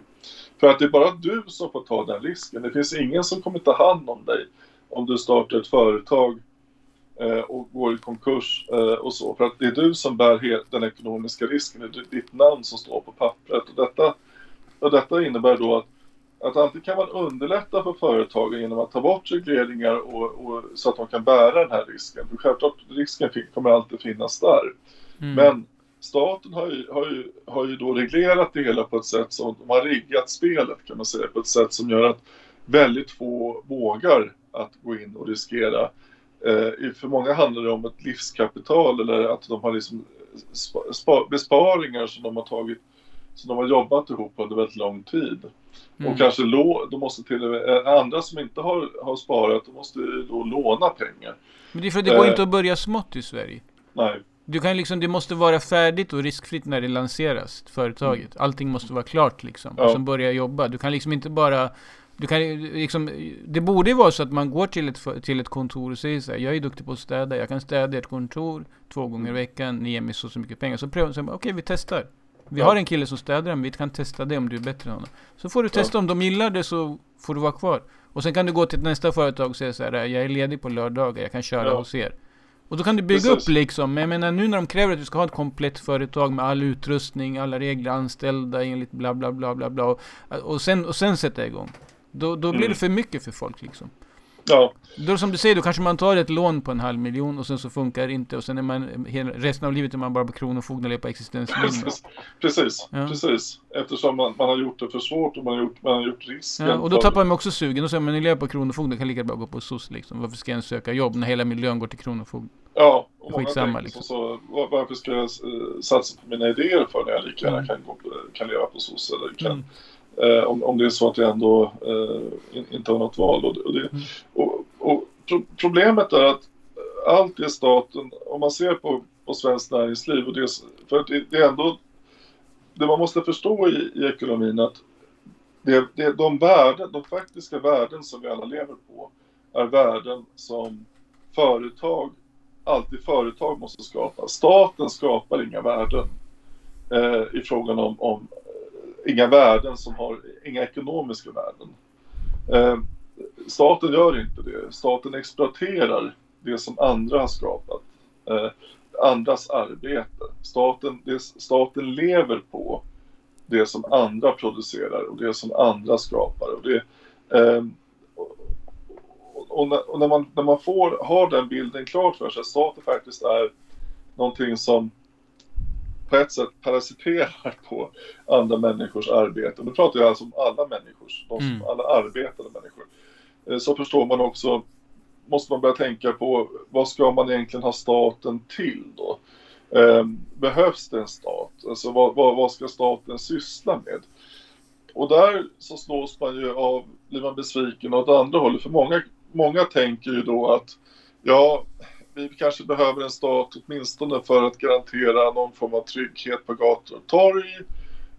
För att det är bara du som får ta den risken. Det finns ingen som kommer ta hand om dig om du startar ett företag eh, och går i konkurs eh, och så. För att det är du som bär den ekonomiska risken. Det är ditt namn som står på pappret. Och detta, och detta innebär då att, att antingen kan man underlätta för företagen genom att ta bort regleringar och, och, så att de kan bära den här risken. För självklart, risken kommer alltid finnas där. Mm. Men staten har ju, har, ju, har ju då reglerat det hela på ett sätt som, de har riggat spelet kan man säga, på ett sätt som gör att väldigt få vågar att gå in och riskera. Eh, för många handlar det om ett livskapital eller att de har liksom spa, besparingar som de har tagit som de har jobbat ihop under väldigt lång tid. Mm. Och kanske lå, de måste till eh, andra som inte har, har sparat, de måste då låna pengar. Men det är för att det går eh, inte att börja smått i Sverige. Nej. Du kan liksom, det måste vara färdigt och riskfritt när det lanseras, företaget. Mm. Allting måste vara klart liksom. Ja. Och sen börja jobba. Du kan liksom inte bara... Du kan liksom, det borde ju vara så att man går till ett, till ett kontor och säger så här, jag är duktig på att städa, jag kan städa ett kontor två gånger i mm. veckan, ni ger mig så, så mycket pengar. Så prövar man, okej okay, vi testar. Vi ja. har en kille som städar, men vi kan testa det om du är bättre än honom. Så får du testa, ja. om de gillar det så får du vara kvar. Och sen kan du gå till nästa företag och säga så här, jag är ledig på lördagar, jag kan köra ja. hos er. Och då kan du bygga Precis. upp liksom, men jag menar nu när de kräver att du ska ha ett komplett företag med all utrustning, alla regler, anställda enligt bla bla bla bla bla och, och, sen, och sen sätta igång. Då, då blir mm. det för mycket för folk liksom. Ja. Då som du säger, då kanske man tar ett lån på en halv miljon och sen så funkar det inte och sen är man resten av livet är man bara på kronofogden eller på existensminimum. Precis, ja. precis. Eftersom man, man, har gjort det för svårt och man har gjort, man har gjort risken. Ja, och då tappar man också sugen och säger man, ni lever på kronofogden kan lika bra gå på SOS liksom. Varför ska jag ens söka jobb när hela miljön går till kronofogden? Ja, och många Skitsamma, liksom. så, varför ska jag uh, satsa på mina idéer för när jag lika gärna mm. kan, gå, kan leva på SOS eller kan mm. Eh, om, om det är så att jag ändå eh, inte har något val. Och, det, mm. och, och pro problemet är att allt det staten, om man ser på, på svenskt näringsliv, och det, för det, det är ändå det man måste förstå i, i ekonomin att det, det, de värden, de faktiska värden som vi alla lever på är värden som företag, alltid företag måste skapa. Staten skapar inga värden eh, i frågan om, om inga värden som har, inga ekonomiska värden. Eh, staten gör inte det. Staten exploaterar det som andra har skapat. Eh, andras arbete. Staten, det, staten lever på det som andra producerar och det som andra skapar. Och, det, eh, och, när, och, när, man, när man får, har den bilden klart för sig, att staten faktiskt är någonting som på ett sätt parasiterar på andra människors arbete. Och nu pratar jag alltså om alla människors, de som, mm. alla arbetande människor. Eh, så förstår man också, måste man börja tänka på vad ska man egentligen ha staten till då? Eh, behövs det en stat? Alltså vad, vad, vad, ska staten syssla med? Och där så slås man ju av, blir man besviken åt andra hållet. För många, många tänker ju då att ja, vi kanske behöver en stat åtminstone för att garantera någon form av trygghet på gator och torg.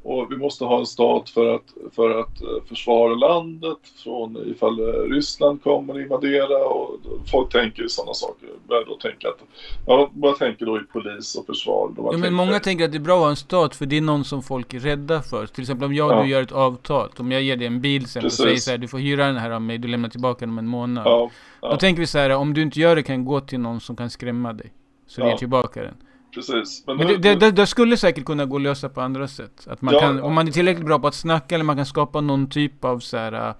Och vi måste ha en stat för att, för att eh, försvara landet från ifall eh, Ryssland kommer invadera och folk tänker ju sådana saker. Börjar då tänka att, ja, bara tänker då i polis och försvar. Ja, men tänker, många tänker att det är bra att ha en stat för det är någon som folk är rädda för. Till exempel om jag och ja. du gör ett avtal. Om jag ger dig en bil sen och säger så här, du får hyra den här av mig, du lämnar tillbaka den om en månad. Ja. Ja. Då tänker vi så här, om du inte gör det kan gå till någon som kan skrämma dig. Så ja. ger tillbaka den precis. Men, men det, det, det, skulle säkert kunna gå att lösa på andra sätt. Att man ja, kan, om man är tillräckligt bra på att snacka eller man kan skapa någon typ av så här,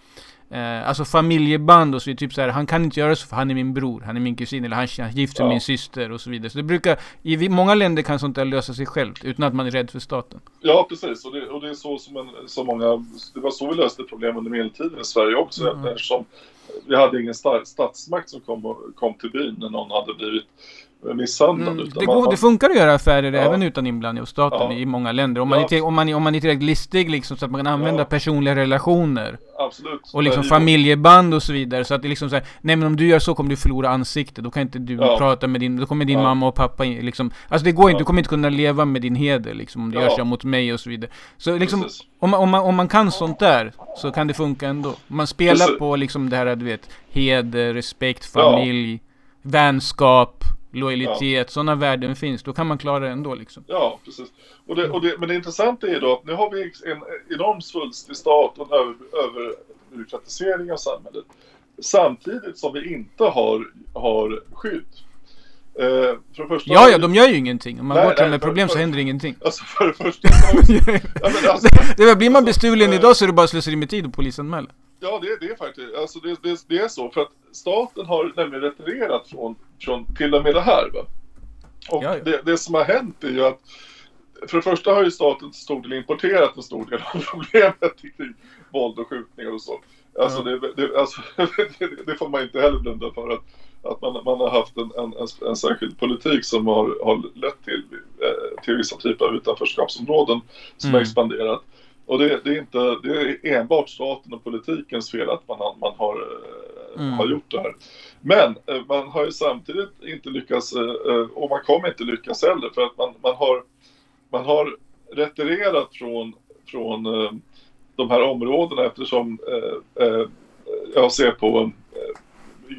eh, alltså familjeband och så typ så här, han kan inte göra så för han är min bror, han är min kusin eller han, han gift med ja. min syster och så vidare. Så det brukar, i många länder kan sånt där lösa sig självt utan att man är rädd för staten. Ja, precis. Och det, och det är så som en, så många, det var så vi löste problem under medeltiden i Sverige också. Mm. Eftersom vi hade ingen statsmakt som kom, kom till byn när någon hade blivit misshandlad. Mm, det, går, det funkar att göra affärer ja. även utan inblandning av staten ja. i många länder. Om man, ja. är, om, man, om man är tillräckligt listig liksom, så att man kan använda personliga relationer. Absolut. Och liksom familjeband och så vidare. Så att det liksom så här, nej men om du gör så kommer du förlora ansiktet. Då kan inte du prata med din, då kommer din mamma och pappa liksom. Alltså det går inte, du kommer inte kunna leva med din heder liksom. Om du gör så mot mig och så vidare. Så liksom, om man, om, man, om man kan sånt där så kan det funka ändå. Man spelar Precis. på liksom det här, du vet, heder, respekt, familj, vänskap lojalitet, ja. sådana värden finns, då kan man klara det ändå liksom. Ja, precis. Och det, och det, men det intressanta är då att nu har vi en enorm svulstig stat och en över, överbyråkratisering av samhället. Samtidigt som vi inte har, har skydd. Eh, för första ja, ja, de gör ju ingenting. Om man nej, går till med problem för, så händer ingenting. Alltså för det första... <laughs> ja, men alltså, det, blir man bestulen alltså, idag så är det bara slöseri med tid och polisanmäla. Ja, det, det är faktiskt, alltså det, det, det, är så. För att staten har nämligen retirerat från, från till och med det här. Va? Och ja, ja. Det, det som har hänt är ju att för det första har ju staten till stor del importerat en stor del av <laughs> problemet kring våld och skjutningar och så. Alltså, det, det, alltså <laughs> det, får man inte heller blunda för att, att man, man har haft en, en, en, en särskild politik som har, har lett till, eh, till vissa typer av utanförskapsområden som mm. har expanderat. Och det, det, är inte det är enbart staten och politikens fel att man, man har, eh, mm. har gjort det här. Men eh, man har ju samtidigt inte lyckats, och man kommer inte lyckas heller, för att man, man, har, man har retirerat från, från de här områdena eftersom jag ser på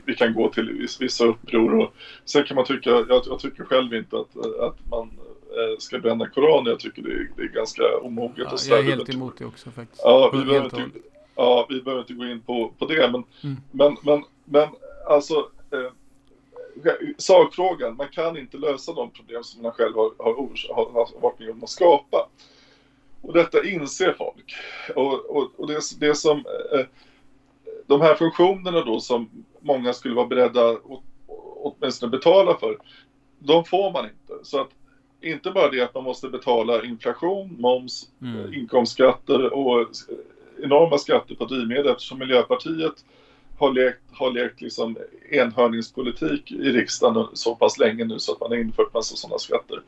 vi kan gå till vissa uppror och sen kan man tycka, jag, jag tycker själv inte att, att man Eh, ska bränna Koranen. Jag tycker det är, det är ganska omoget ja, och Jag är helt emot det också faktiskt. Ja, vi behöver inte, ja, vi behöver inte gå in på, på det. Men, mm. men, men, men alltså eh, sakfrågan, man kan inte lösa de problem som man själv har, har, har, har varit med om att skapa. Och detta inser folk. Och, och, och det, det som eh, de här funktionerna då som många skulle vara beredda att åtminstone betala för, de får man inte. Så att inte bara det att man måste betala inflation, moms, mm. Eh, inkomstskatter och eh, enorma skatter på drivmedel eftersom Miljöpartiet har lekt, har lekt liksom enhörningspolitik i riksdagen så pass länge nu så att man har infört massa sådana skatter.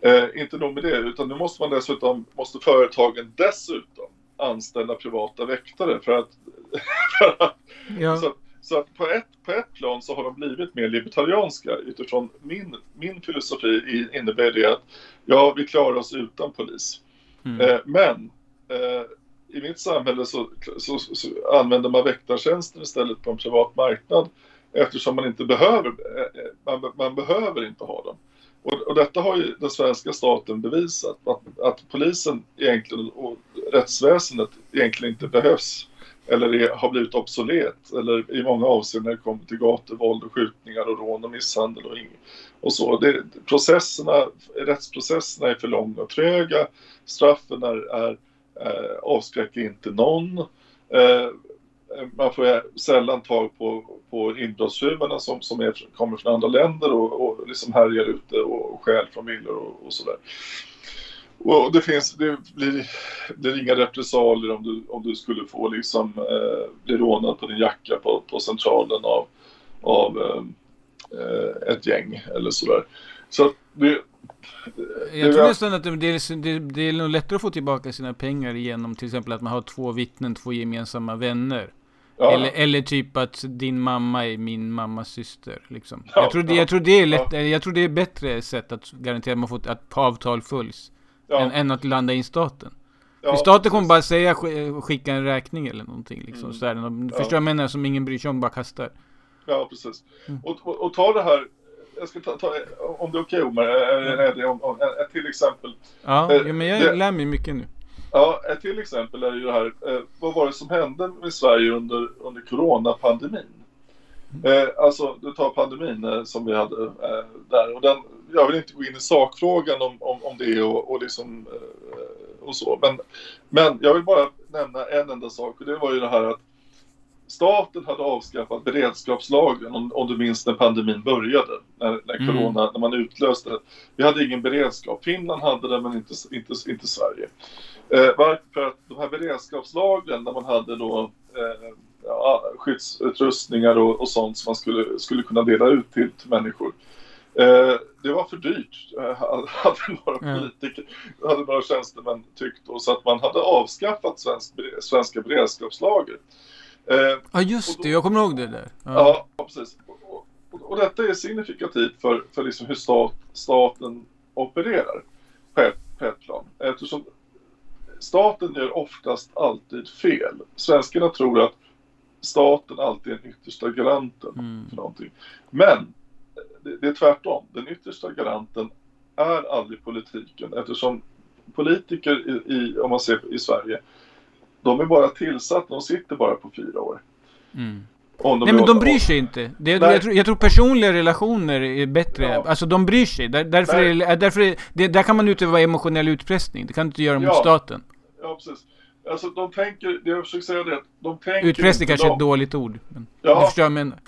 Eh, inte nog med det, utan nu måste man dessutom, måste företagen dessutom anställa privata väktare för att, <laughs> för att ja. så, så att på ett, på ett plan så har de blivit mer libertarianska utifrån min, min filosofi innebär det att ja, vi klarar oss utan polis. Mm. Eh, men eh, i mitt samhälle så, så, så använder man väktartjänster istället på en privat marknad eftersom man inte behöver, eh, man, man behöver inte ha dem. Och, och, detta har ju den svenska staten bevisat, att, att polisen egentligen och rättsväsendet egentligen inte behövs eller är, har blivit obsolet eller i många avseenden när det kommer till gatuvåld och skjutningar och rån och misshandel och, och så. Det, processerna, rättsprocesserna är för långa och tröga, straffen är, är eh, avskräcker inte någon. Eh, man får eh, sällan tag på, på inbrottstjuvarna som, som är, kommer från andra länder och, och liksom härjar ute och stjäl från villor och, och sådär. Och det, finns, det blir, blir inga repressalier om du, om du skulle få liksom, eh, bli rånad på din jacka på, på centralen av, av eh, ett gäng eller sådär. Så det, jag tror nästan att det, är, det, det är nog lättare att få tillbaka sina pengar genom till exempel att man har två vittnen, två gemensamma vänner. Ja. Eller, eller typ att din mamma är min mammas syster. Liksom. Ja, jag, tror det, jag, tror det är lätt, jag tror det är bättre sätt att garantera att man får att avtal följs. Än, än, att landa in staten. För staten kommer bara säga skicka en räkning eller någonting. Liksom, mm. sådär. Förstår du vad jag menar? Som ingen bryr sig om, bara kastar. Ja, precis. Mm. Och, och, och, ta det här jag ska ta, ta om det är okej okay, Omar, det om, om, ett till exempel. Ja, eh, men jag det, lär mig mycket nu. Ja, ett till exempel är ju det här, eh, vad var det som hände med Sverige under, under coronapandemin? Mm. Eh, alltså, du tar pandemin eh, som vi hade eh, där och den, jag vill inte gå in i sakfrågan om, om, om det och, och liksom eh, och så, men, men jag vill bara nämna en enda sak och det var ju det här att staten hade avskaffat beredskapslagren, om, om du minns när pandemin började, när, när mm. corona, när man utlöste det. Vi hade ingen beredskap. Finland hade det, men inte, inte, inte Sverige. Eh, varför? För att de här beredskapslagren, där man hade då eh, ja, skyddsutrustningar och, och, sånt som man skulle, skulle kunna dela ut till, till människor. Eh, det var för dyrt, eh, hade några politiker, hade några tjänstemän tyckt då, så att man hade avskaffat svensk, svenska beredskapslager. Eh, ja just det, jag kommer ihåg det där. Ja, ja precis. Och, och, och, detta är signifikativt för, för liksom hur stat, staten opererar på ett plan. Eftersom staten gör oftast alltid fel. Svenskarna tror att staten alltid är den yttersta garanten mm. för någonting. Men det, det, är tvärtom. Den yttersta garanten är aldrig politiken eftersom politiker i, i om man ser i Sverige de är bara tillsatta, de sitter bara på fyra år. Mm. Nej men de bryr sig inte. Det, jag, tror, jag, tror, personliga relationer är bättre. Ja. Alltså de bryr sig. Där, därför, är, därför är, det, där kan man utöva emotionell utpressning. Det kan du inte göra mot ja. staten. Ja, precis. Alltså de tänker, det jag försöker säga det de tänker Utpressning kanske är ett dåligt ord. Men ja, du förstår vad jag menar.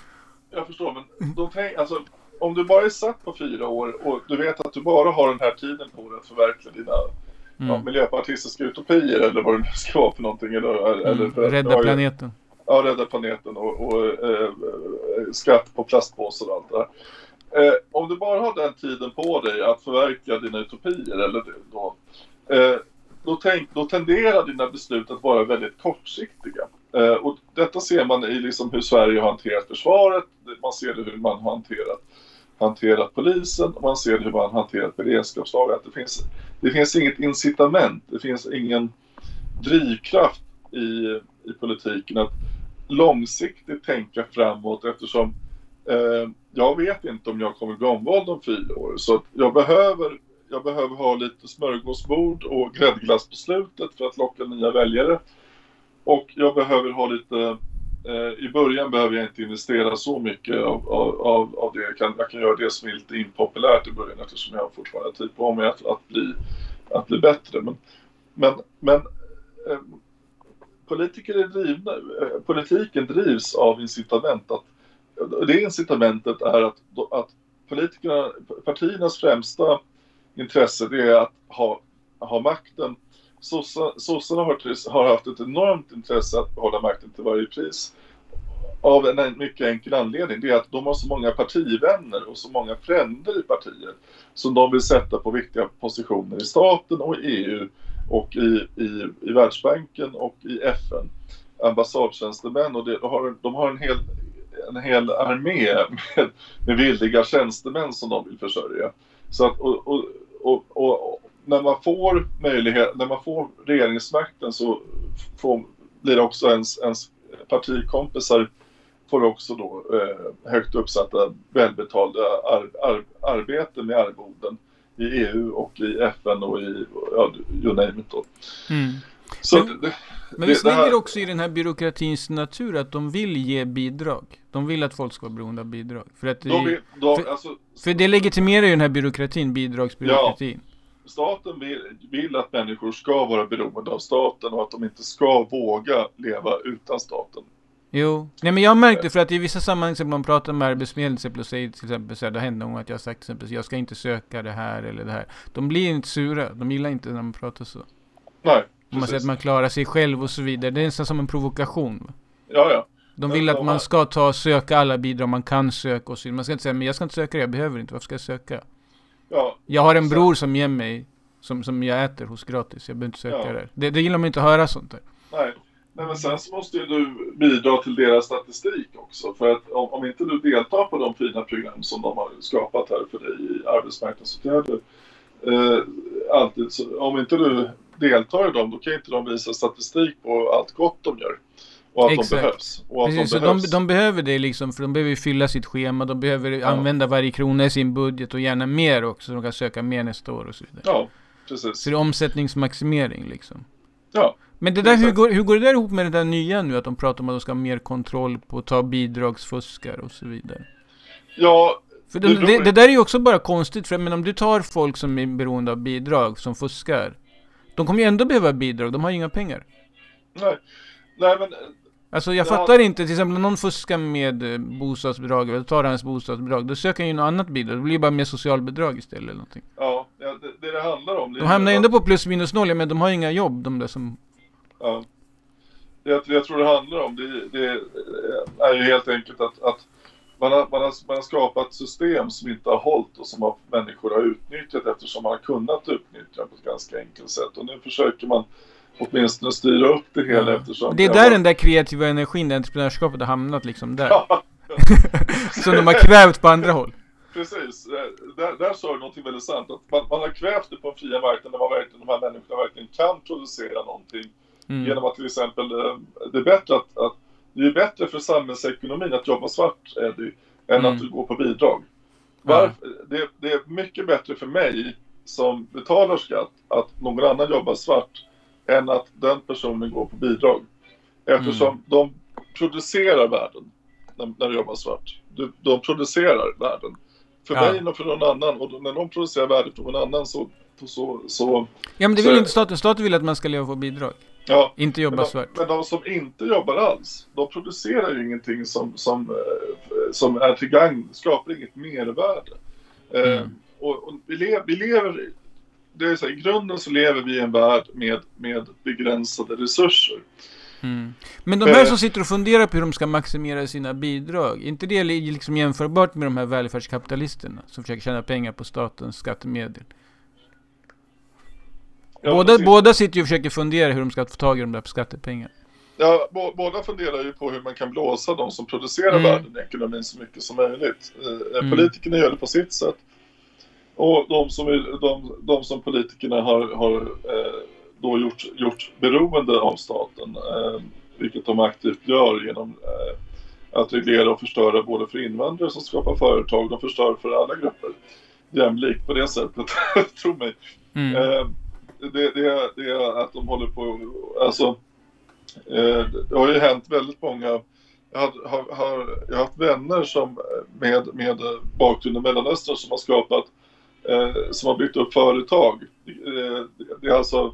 Jag förstår, men de tänker, alltså om du bara är satt på fyra år och du vet att du bara har den här tiden på dig att förverkliga dina mm. ja, miljöpartistiska utopier eller vad det nu ska vara för någonting. Eller, mm. eller för rädda planeten. Ja, rädda planeten och, och eh, skatt på plastpåsar och allt det där. Eh, om du bara har den tiden på dig att förverkliga dina utopier eller då, eh, då, tänk, då tenderar dina beslut att vara väldigt kortsiktiga. Eh, och detta ser man i liksom hur Sverige har hanterat försvaret, man ser det hur man har hanterat hanterat polisen och man ser hur man hanterat beredskapslagar. Det finns, det finns inget incitament, det finns ingen drivkraft i, i politiken att långsiktigt tänka framåt eftersom eh, jag vet inte om jag kommer bli omvald om fyra år. Så jag behöver, jag behöver ha lite smörgåsbord och gräddglass på slutet för att locka nya väljare. Och jag behöver ha lite Eh, I början behöver jag inte investera så mycket av, av, av det. Jag kan, jag kan göra det som är lite impopulärt i början eftersom jag fortfarande har tid på mig att, att, bli, att bli bättre. Men, men, men eh, politiker är drivna, eh, politiken drivs av incitament. Att, det incitamentet är att, att politikerna, partiernas främsta intresse det är att ha, ha makten sossarna har, har haft ett enormt intresse att behålla makten till varje pris. Av en mycket enkel anledning. Det är att de har så många partivänner och så många fränder i partiet. Som de vill sätta på viktiga positioner i staten och i EU och i, i, i Världsbanken och i FN. Ambassadtjänstemän och det, de, har, de har en hel, en hel armé med, med villiga tjänstemän som de vill försörja. Så att, och, och, och, och när man får möjlighet, när man får regeringsmakten så får, blir det också ens, ens partikompisar får också då eh, högt uppsatta välbetalda ar, ar, arbeten med arvoden i EU och i FN och i, ja, you name it då. Mm. Så Men- det, Men visst det här- också i den här byråkratins natur att de vill ge bidrag? De vill att folk ska vara beroende av bidrag. För att det, de, de, för- alltså, för det legitimerar ju den här byråkratin, bidragsbyråkratin. Staten vill, vill att människor ska vara beroende av staten och att de inte ska våga leva utan staten. Jo, nej men jag har märkt det för att i vissa sammanhang, till exempel om man pratar med Arbetsförmedlingen till exempel och säger till exempel så här, hänt någon gång att jag har sagt till exempel, jag ska inte söka det här eller det här. De blir inte sura, de gillar inte när man pratar så. Om Nej, man säger precis. att man klarar sig själv och så vidare, det är nästan som en provokation. Va? Ja, ja. De vill att man ska ta söka alla bidrag man kan söka och så. Man ska inte säga, men jag ska inte söka det, jag behöver inte, varför ska jag söka? Ja. Jag har en bror som ger mig, som, som jag äter hos gratis, jag behöver inte söka Ja. det. det. Det gillar man inte att höra sånt där. Nej. Nej, men sen så måste ju du bidra till deras statistik också. För att om, om inte du deltar på de fina program som de har skapat här för dig i arbetsmarknadsåtgärder. Eh, alltid, så, om inte du deltar i dem, då kan inte de visa statistik på allt gott de gör. Och att Exakt. de behövs. Och att Precis, de så de, behövs. de behöver det liksom, för de behöver ju fylla sitt schema, de behöver Ja. använda varje krona i sin budget och gärna mer också, så de kan söka mer nästa år och så vidare. Ja, precis. Så det är omsättningsmaximering liksom. Ja. Men det där, hur går, hur går det där ihop med det där nya nu? Att de pratar om att de ska ha mer kontroll på att ta bidragsfuskare och så vidare. Ja, För Det det, det där är ju också bara konstigt, för men om du tar folk som är beroende av bidrag, som fuskar. De kommer ju ändå behöva bidrag, de har ju inga pengar. nej. Nej, men Alltså jag Ja. fattar inte, till exempel om någon fuskar med eh, bostadsbidrag, eller tar hans bostadsbidrag, då söker han ju något annat bidrag, det blir bara mer socialbidrag istället eller någonting. ja, det, det det handlar om. det De hamnar ju ändå på plus minus noll, men de har ju inga jobb, de där som... Ja. Jag, jag tror det handlar om det, det är ju helt enkelt att, att man, har, man, har, man har skapat system som inte har hållit och som har, människor har utnyttjat eftersom man har kunnat utnyttja på ett ganska enkelt sätt. Och nu försöker man åtminstone styra upp det hela eftersom... Det är där var- den där kreativa energin, det entreprenörskapet har hamnat liksom där. Ja, <laughs> som de har kvävt på andra håll. precis. Eh, Där, där sa du någonting väldigt sant. Att man, man har kvävt det på en fria marknad där man verkligen, de här människorna verkligen kan producera någonting Mm. Genom att till exempel, eh, det är bättre att, att det är bättre för samhällsekonomin att jobba svart, Eddie, än Mm. att du går på bidrag. Varför? Det, det är mycket bättre för mig som betalar skatt att någon annan jobbar svart än att den personen går på bidrag. Eftersom Mm. de producerar värden när, när de jobbar svart. De, de producerar värden. För Ja. mig och för någon annan. Och när de producerar värden för någon annan så, så, så Ja men det Så- vill inte staten, staten vill att man ska leva på bidrag. ja, Inte Men jobba de, svart. men de som inte jobbar alls, de producerar ju ingenting som, som, eh, som är till gagn, skapar inget mervärde. Eh, Mm. och, och vi, lever, vi lever, det är så här, i grunden så lever vi i en värld med, med begränsade resurser. Mm. Men de här Eh. som sitter och funderar på hur de ska maximera sina bidrag, är inte det li- liksom jämförbart med de här välfärdskapitalisterna som försöker tjäna pengar på statens skattemedel? Ja, båda, båda sitter ju och försöker fundera hur de ska få tag i de där skattepengarna. Ja, bå- båda funderar ju på hur man kan blåsa de som producerar Mm. värden i ekonomin så mycket som möjligt. Eh, Mm. Politikerna gör det på sitt sätt. Och de som, är, de, de som politikerna har, har eh, då gjort, gjort beroende av staten, eh, vilket de aktivt gör genom eh, att reglera och förstöra både för invandrare som skapar företag, de förstör för alla grupper jämlikt på det sättet, <laughs> tro mig. Mm. Eh, det, det, det är att de håller på, alltså eh, det har ju hänt väldigt många, jag har, har, har, jag har haft vänner som med, med bakgrund i Mellanöstern som har skapat, eh, Eh, som har byggt upp företag. Eh, det är alltså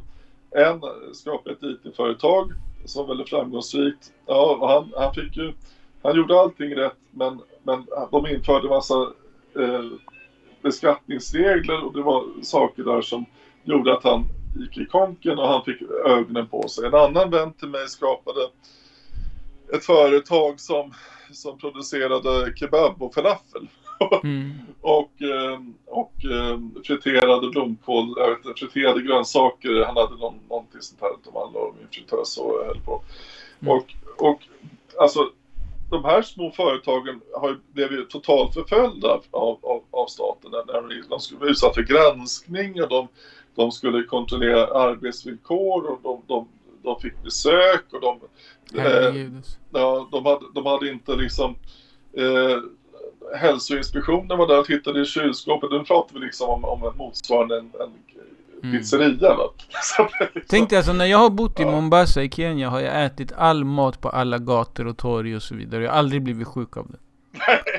en skapade ett IT-företag som var väldigt framgångsrikt. Ja, och han, han fick ju, han gjorde allting rätt men, men de införde massa eh, beskattningsregler och det var saker där som gjorde att han gick i konken och han fick ögonen på sig. En annan vän till mig skapade ett företag som, som producerade kebab och falafel. Mm. <laughs> och, eh, och eh, friterade blomkål, jag vet inte, friterade grönsaker. Han hade någon, någonting sånt här som han la i en fritös och höll på. Mm. Och, och alltså de här små företagen har ju blivit totalt förföljda av, av, av staten när, de skulle vara utsatta för granskning och de, de skulle kontrollera arbetsvillkor och de, de, de fick besök och de, eh, Herregud. ja, de, hade, de hade inte liksom eh, hälsoinspektionen var där och tittade i kylskåpet. Nu pratar vi liksom om, om en motsvarande en, en Mm. pizzeria. <laughs> Liksom, Tänk dig alltså när jag har bott i Ja. Mombasa i Kenya har jag ätit all mat på alla gator och torg och så vidare. Jag har aldrig blivit sjuk av det.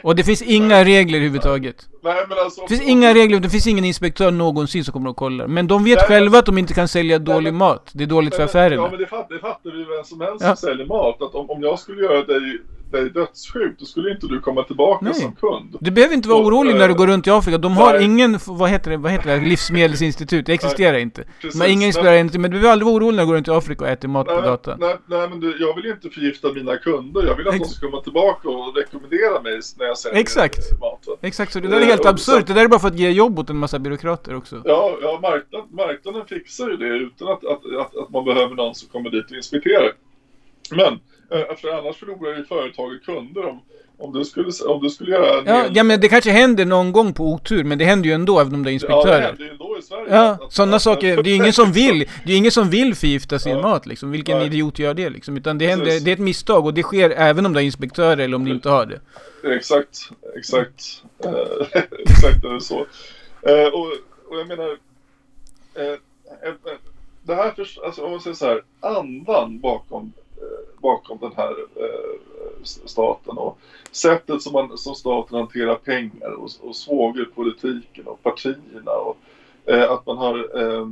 Och det finns inga regler överhuvudtaget. nej, men alltså, Det finns inga regler, det finns ingen inspektör någonsin som kommer och kollar. Men de vet Nej, själva att de inte kan sälja dålig men- mat. Det är dåligt för Ja, affärerna. men det fattar, det fattar vi vem som helst Ja. som säljer mat. Att om, om jag skulle göra dig, dig dödssjuk, då skulle inte du komma tillbaka Nej. som kund. Du behöver inte vara Och, orolig eh, när du går runt i Afrika. De har nej. ingen, vad heter det, vad heter det, livsmedelsinstitut. Det existerar inte. Precis, Men ingen nej. inspirerar inte. Men du behöver aldrig vara orolig när du går runt i Afrika och äter mat på Nej, gatan. nej, nej, men du, jag vill inte förgifta mina kunder. Jag vill att de Ex- ska komma tillbaka och rekommendera mig när jag säljer Exakt. mat. va? Exakt så, det där är helt Eh, absurt. så- Det där är bara för att ge jobb åt en massa byråkrater också. Ja, ja marknad, marknaden fixar ju det utan att, att, att, att man behöver någon som kommer dit och inspekterar. Men, för annars förlorar ju företaget kunder om, om, du, skulle, om du skulle göra Ja, ja men det kanske händer någon gång på otur, men det händer ju ändå även om det är Ja, det inspektörer. händer ju ändå i Sverige. Ja, sådana saker. Det är ingen som vill. Det är ingen som vill förgifta sin Ja. mat liksom. Vilken Nej. idiot gör det liksom? Utan det händer, Precis. det är ett misstag och det sker även om det är inspektörer eller om det inte har det. Exakt, exakt. Eh, <laughs> exakt är det så. Eh, och, och jag menar, eh, eh, det här, för, alltså om man säger så här, andan bakom, eh, bakom den här eh, staten och sättet som, man, som staten hanterar pengar och, och svågerpolitiken och partierna och eh, att man har eh,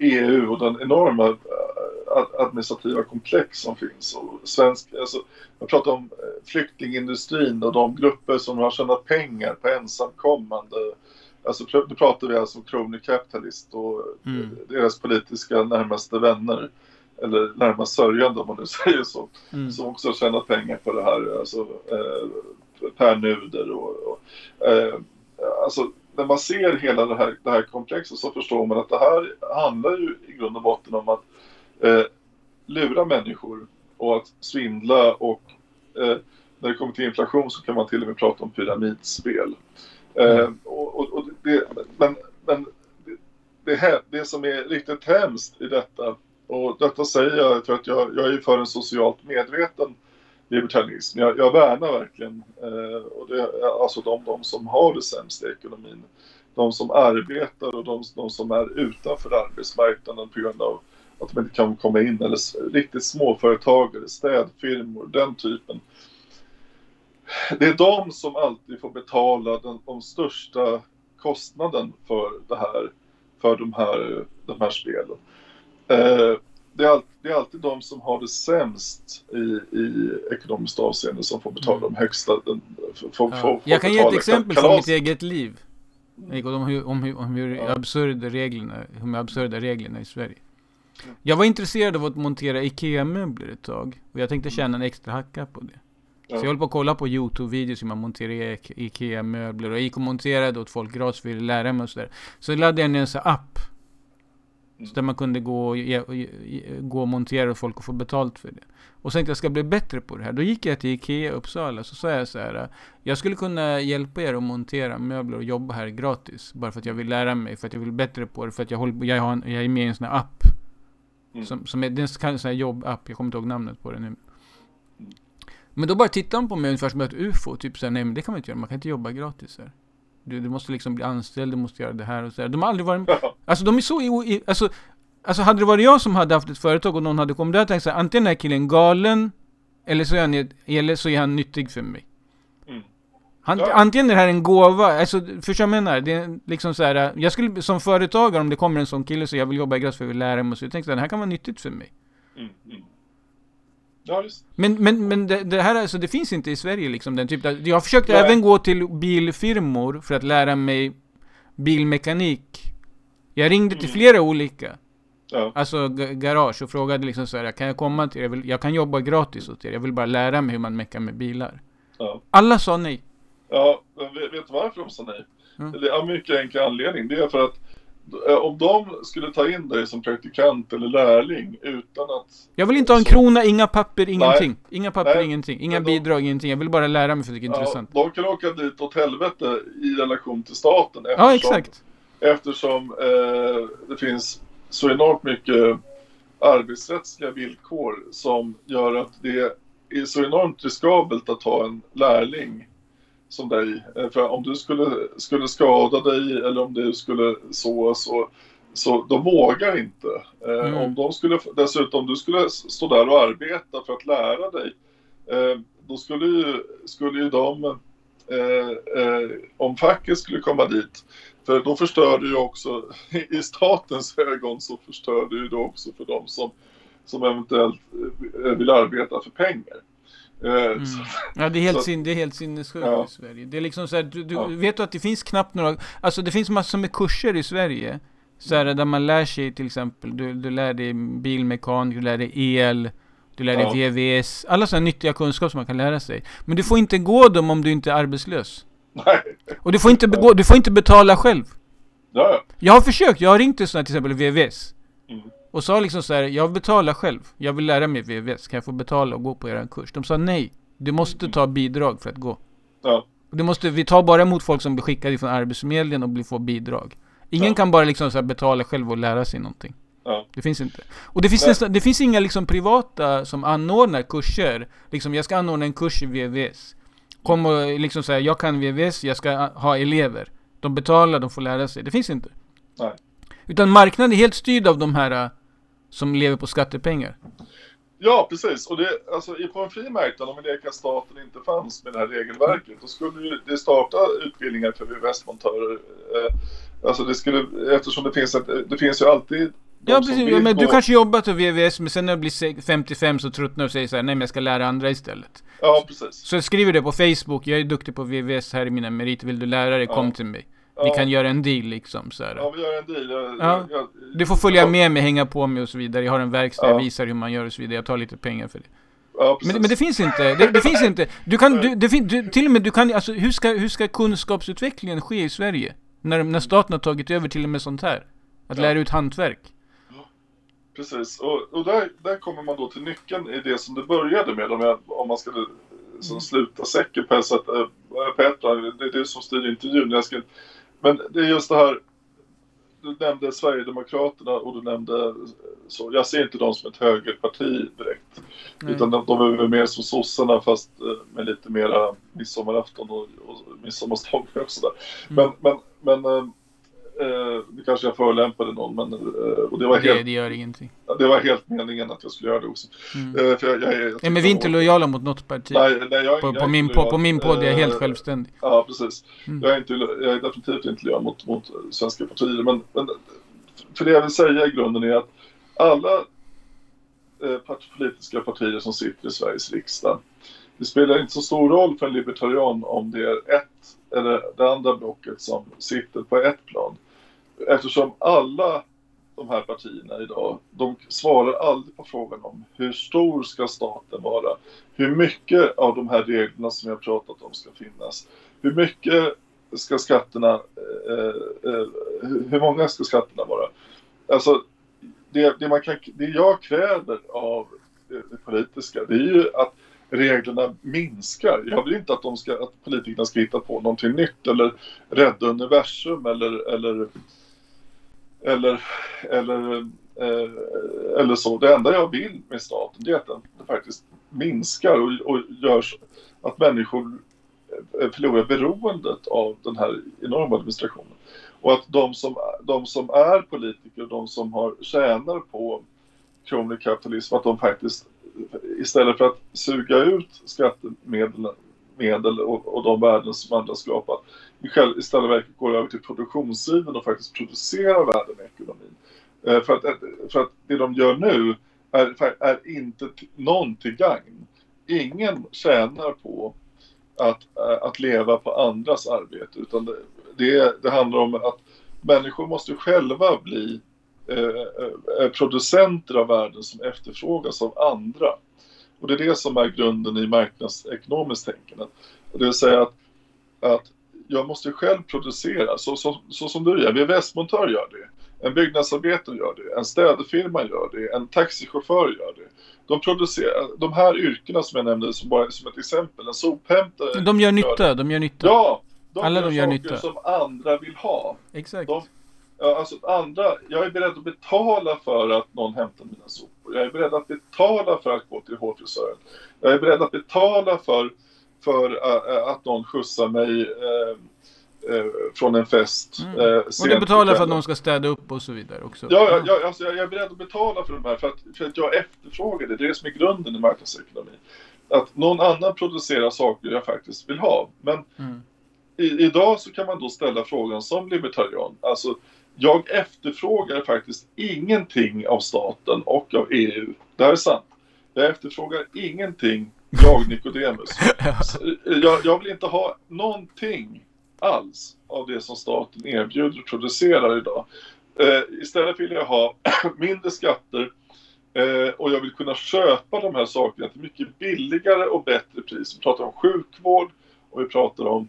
EU och den enorma eh, ad- administrativa komplex som finns. Och svensk, alltså, jag pratar om eh, flyktingindustrin och de grupper som har tjänat pengar på ensamkommande. Alltså, nu pratar vi alltså om crony capitalist och Mm. deras politiska närmaste vänner. Eller närmast sörjande om man nu <laughs> säger så. Mm. Som också har tjänat pengar på det här. Alltså eh, Per Nuder och, och eh, alltså när man ser hela det här, det här komplexet så förstår man att det här handlar ju i grund och botten om att eh, lura människor och att svindla och eh, när det kommer till inflation så kan man till och med prata om pyramidspel. Eh, Mm. och, och, och det, men men det, det, här, det som är riktigt hemskt i detta och detta säger jag för att jag, jag är ju för en socialt medveten libertarianism. Jag, jag värnar verkligen eh, och det, alltså de, de som har det sämst i ekonomin. De som arbetar och de, de som är utanför arbetsmarknaden på grund av att de inte kan komma in. Eller riktigt småföretagare, städfirmor, den typen. Det är de som alltid får betala den, de största kostnaden för det här, för de här, de här spelen. Eh, det, är alltid, det är alltid de som har det sämst i, i ekonomiskt avseende som får betala de högsta. Den, får, får, Ja. får Jag kan ge ett exempel kalas. från mitt eget liv. Om hur, om hur, om hur Ja. absurda reglerna, hur absurda reglerna i Sverige. Jag var intresserad av att montera IKEA-möbler ett tag. Och jag tänkte tjäna en extra hacka på det. Ja. Så jag höll på att kolla på YouTube-videos hur man monterar Ik- IKEA-möbler. Och jag gick och monterade åt folk gratis för att lära mig och sådär. Så laddade jag ner en sån app. Mm. Så där man kunde gå och, ge, och gå och montera åt folk och få betalt för det. Och så tänkte jag ska bli bättre på det här. Då gick jag till IKEA Uppsala. Så sa jag så här. Jag skulle kunna hjälpa er att montera möbler och jobba här gratis. Bara för att jag vill lära mig. För att jag vill bli bättre på det. För att jag, håller, jag, har en, jag är med i en sån här app. Mm. Som, som är, det är en sån här jobbapp. Jag kommer inte ihåg namnet på den nu. Men då bara tittar de på mig ungefär som ett UFO. Typ såhär, nej men det kan man inte göra. Man kan inte jobba gratis här. Du, du måste liksom bli anställd, du måste göra det här och så där. De har aldrig varit. Alltså de är så i, i, alltså, alltså hade det varit jag som hade haft ett företag och någon hade kommit där och tänkt såhär, antingen är här killen galen, eller så är han, eller så är han nyttig för mig. Mm. Han, Ja. Antingen är det här en gåva, alltså förstår jag menar? Det är liksom så här, jag skulle som företagare om det kommer en sån kille så jag vill jobba gratis för jag vill lära mig och så, jag tänkte att det här kan vara nyttigt för mig. Mm, mm. Ja, just. Men, men, men det, det här alltså, det finns inte i Sverige liksom den typen av, Jag försökte Nej. även gå till bilfirmor för att lära mig bilmekanik. Jag ringde till Mm. flera olika, Ja. alltså ga- garage och frågade liksom så här, kan jag komma till er? Jag, vill, jag kan jobba gratis åt er, jag vill bara lära mig hur man meckar med bilar. Ja. Alla sa nej. Ja, vet, vet du varför de sa nej? Mm. Det är av mycket enkel anledning. Det är för att om de skulle ta in dig som praktikant eller lärling utan att... Jag vill inte ha en så- krona, inga papper, ingenting. Inga papper, Nej. ingenting. Inga de- bidrag, ingenting. Jag vill bara lära mig för det är Ja, intressant. de kan åka dit åt helvete i relation till staten Ja, eftersom, exakt. eftersom eh, det finns så enormt mycket arbetsrättsliga villkor som gör att det är så enormt riskabelt att ha en lärling som dig. Eh, För om du skulle, skulle skada dig eller om du skulle så, så, så de vågar inte. Eh, Mm. Om de skulle, dessutom, du skulle stå där och arbeta för att lära dig, eh, då skulle ju, skulle ju de, om facket skulle komma dit, för då förstör du ju också, <laughs> i statens ögon så förstör du ju då också för de som, som eventuellt vill arbeta för pengar. Eh, så- Ja, det är helt, Så- sin, det är helt sinnessjukt Ja. i Sverige. Det är liksom så här, du, du Ja. vet du att det finns knappt några, alltså det finns massor med kurser i Sverige. Så här, där man lär sig till exempel, du, du lär dig bilmekanik, du lär dig el, du lär dig Ja. VVS, alla sådana nyttiga kunskaper som man kan lära sig. Men du får inte gå dem om du inte är arbetslös. Nej, Och du får inte, begå, du får inte betala själv. ja. Jag har försökt, jag har ringt till sådana till exempel VVS. Och sa liksom så här, jag betalar själv. Jag vill lära mig VVS. Kan jag få betala och gå på er kurs? De sa nej. Du måste ta bidrag för att gå. ja. Det måste, vi tar bara emot folk som blir skickade från Arbetsförmedlingen och blir, får bidrag. Ingen Ja. kan bara liksom så betala själv och lära sig någonting. Ja. Det finns inte. Och det finns, nästan, det finns inga liksom privata som anordnar kurser. Liksom, jag ska anordna en kurs i VVS. Kom och liksom säga, jag kan VVS, jag ska ha elever. De betalar, de får lära sig. Det finns inte. Nej. Utan marknaden är helt styrd av de här äh, som lever på skattepengar. Ja, precis. Och det, alltså, på en fri marknad, om vi leker staten inte fanns med det här regelverket, då skulle det starta utbildningar för VVS-montörer. Eh, alltså det skulle, eftersom det finns, ett, det finns ju alltid Ja precis, men du kanske jobbat för VVS men sen när du blir se- 55 så tröttnar du och säger så här, nej men jag ska lära andra istället. Ja, precis. Så skriver det på Facebook, jag är duktig på VVS, här är mina meriter, vill du lära dig, kom Ja. till mig. Ja, Vi kan göra en deal liksom så här. Ja, vi gör en deal. Jag, Ja. jag, Du får följa ja, med mig, hänga på mig och så vidare. Jag har en verkstad, Ja. jag visar hur man gör och så vidare. Jag tar lite pengar för det. Ja. Men, men det finns inte. Det, det finns inte. Du kan, du, det fin, du, till och med du kan, alltså hur ska, hur ska kunskapsutvecklingen ske i Sverige? När, när staten har tagit över till och med sånt här. Att Ja. lära ut hantverk. Precis, och, och där, där kommer man då till nyckeln i det som det började med. Om, jag, om man skulle som sluta säcken på ett sätt. Äh, Petra, det är du som styr intervjun. Jag ska, men det är just det här. Du nämnde Sverigedemokraterna och du nämnde så. Jag ser inte dem som ett högerparti direkt. Nej. Utan de, de är väl mer som sossarna fast eh, med lite mera midsommarafton och, och midsommarstångar och sådär. Mm. Men, men, men eh, det kanske jag förolämpade någon men eh, och det var helt Det, det gör ingenting. Det var helt meningen att jag skulle göra det också. Mm. Eh, för jag, jag, är- jag Ja, men vi är inte lojala mot något parti. Nej, nej, jag, på, jag på, min, på, på min podd är jag helt Eh, självständig. Ja, precis. Mm. Jag, är inte, jag är definitivt inte lojal mot, mot svenska partier. Men, men för det jag vill säga i grunden är att alla eh, politiska partier som sitter i Sveriges riksdag, det spelar inte så stor roll för en libertarian om det är ett eller det andra blocket som sitter på ett plan. Eftersom alla de här partierna idag, de svarar aldrig på frågan om hur stor ska staten vara? Hur mycket av de här reglerna som jag pratat om ska finnas? Hur mycket ska skatterna, eh, eh, eh, hur många ska skatterna vara? Alltså, det, det, man kan, det jag kräver av det, det politiska, det är ju att reglerna minskar. Jag vill inte att, de ska, att politikerna ska hitta på någonting nytt eller rädda universum eller, eller, eller, eller, eh, eller så. Det enda jag vill med staten det är att den faktiskt minskar och, och gör att människor eh, förlorar beroendet av den här enorma administrationen. Och att de som, de som är politiker, de som har tjänar på kronisk kapitalism, att de faktiskt istället för att suga ut skattemedlen medel och, och de värden som andra skapat i själv- istället verket går över till produktionssidan och faktiskt producerar värden i ekonomin. Eh, för, att, för att det de gör nu är, är inte någon till gagn. Ingen tjänar på att, eh, att leva på andras arbete utan det, det, det handlar om att människor måste själva bli eh, eh, producenter av värden som efterfrågas av andra. Och det är det som är grunden i marknadsekonomiskt tänkande. Det vill säga att, att jag måste själv producera, så, så, så som du gör. VVS-montör gör det. En byggnadsarbetare gör det. En städfirma gör det. En taxichaufför gör det. De producerar, de här yrkena som jag nämnde som, bara, som ett exempel, en sophämtare. De gör nytta, de gör nytta. Ja! De Alla gör de gör nytta. som andra vill ha. Exakt. De, alltså andra, jag är beredd att betala för att någon hämtar mina sopor. Jag är beredd att betala för att gå till hårfrisören. Jag är beredd att betala för, för äh, att någon skjutsar mig äh, äh, från en fest. Mm. äh, Och du betalar för att någon ska städa upp och så vidare också. Ja, ja, alltså jag jag är beredd att betala för de här för att, för att jag efterfrågar det. Det är det som är grunden i marknadsekonomi. Att någon annan producerar saker jag faktiskt vill ha. Men Mm. i, idag så kan man då ställa frågan som libertarian. Alltså, jag efterfrågar faktiskt ingenting av staten och av EU. Det här är sant. Jag efterfrågar ingenting, jag Nikodemus. <laughs> Jag, jag vill inte ha någonting alls av det som staten erbjuder och producerar idag. Eh, istället vill jag ha <clears throat> mindre skatter eh, och jag vill kunna köpa de här sakerna till mycket billigare och bättre pris. Vi pratar om sjukvård och vi pratar om,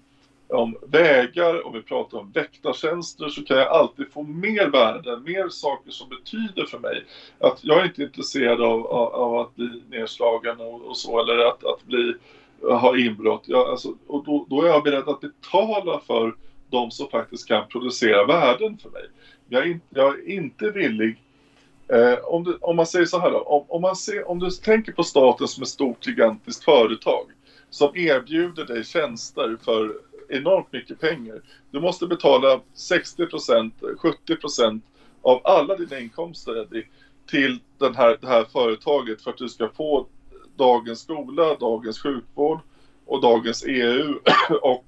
om vägar om vi pratar om väktartjänster så kan jag alltid få mer värde, mer saker som betyder för mig. Att jag är inte intresserad av, av, av att bli nedslagen och, och så eller att, att bli ha inbrott. Jag, alltså, och då, då är jag beredd att betala för de som faktiskt kan producera värden för mig. Jag är, in, jag är inte villig Eh, om, du, om man säger så här då, om, om, man ser, om du tänker på staten som ett stort gigantiskt företag som erbjuder dig tjänster för enormt mycket pengar. Du måste betala 60%, 70% av alla dina inkomster Eddie, till den här, det här företaget för att du ska få dagens skola, dagens sjukvård och dagens EU <clears throat> och,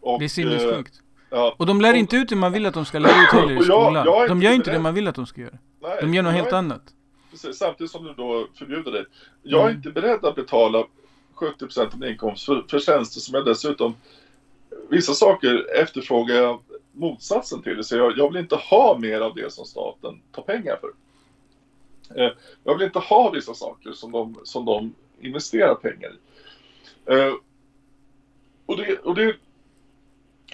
och Det är eh, sinnessjukt. ja, Och de lär inte ut det man vill att de ska lära ut heller i jag- skolan. jag är De gör inte det man vill att de ska göra. nej, De gör något jag helt är- annat. Precis, samtidigt som du då förbjuder det. Jag är Mm. inte beredd att betala 70% av min inkomst för, för tjänster som jag dessutom... Vissa saker efterfrågar jag motsatsen till. Så jag, jag vill inte ha mer av det som staten tar pengar för. Eh, jag vill inte ha vissa saker som de, som de investerar pengar i. Eh, och, det, och, det,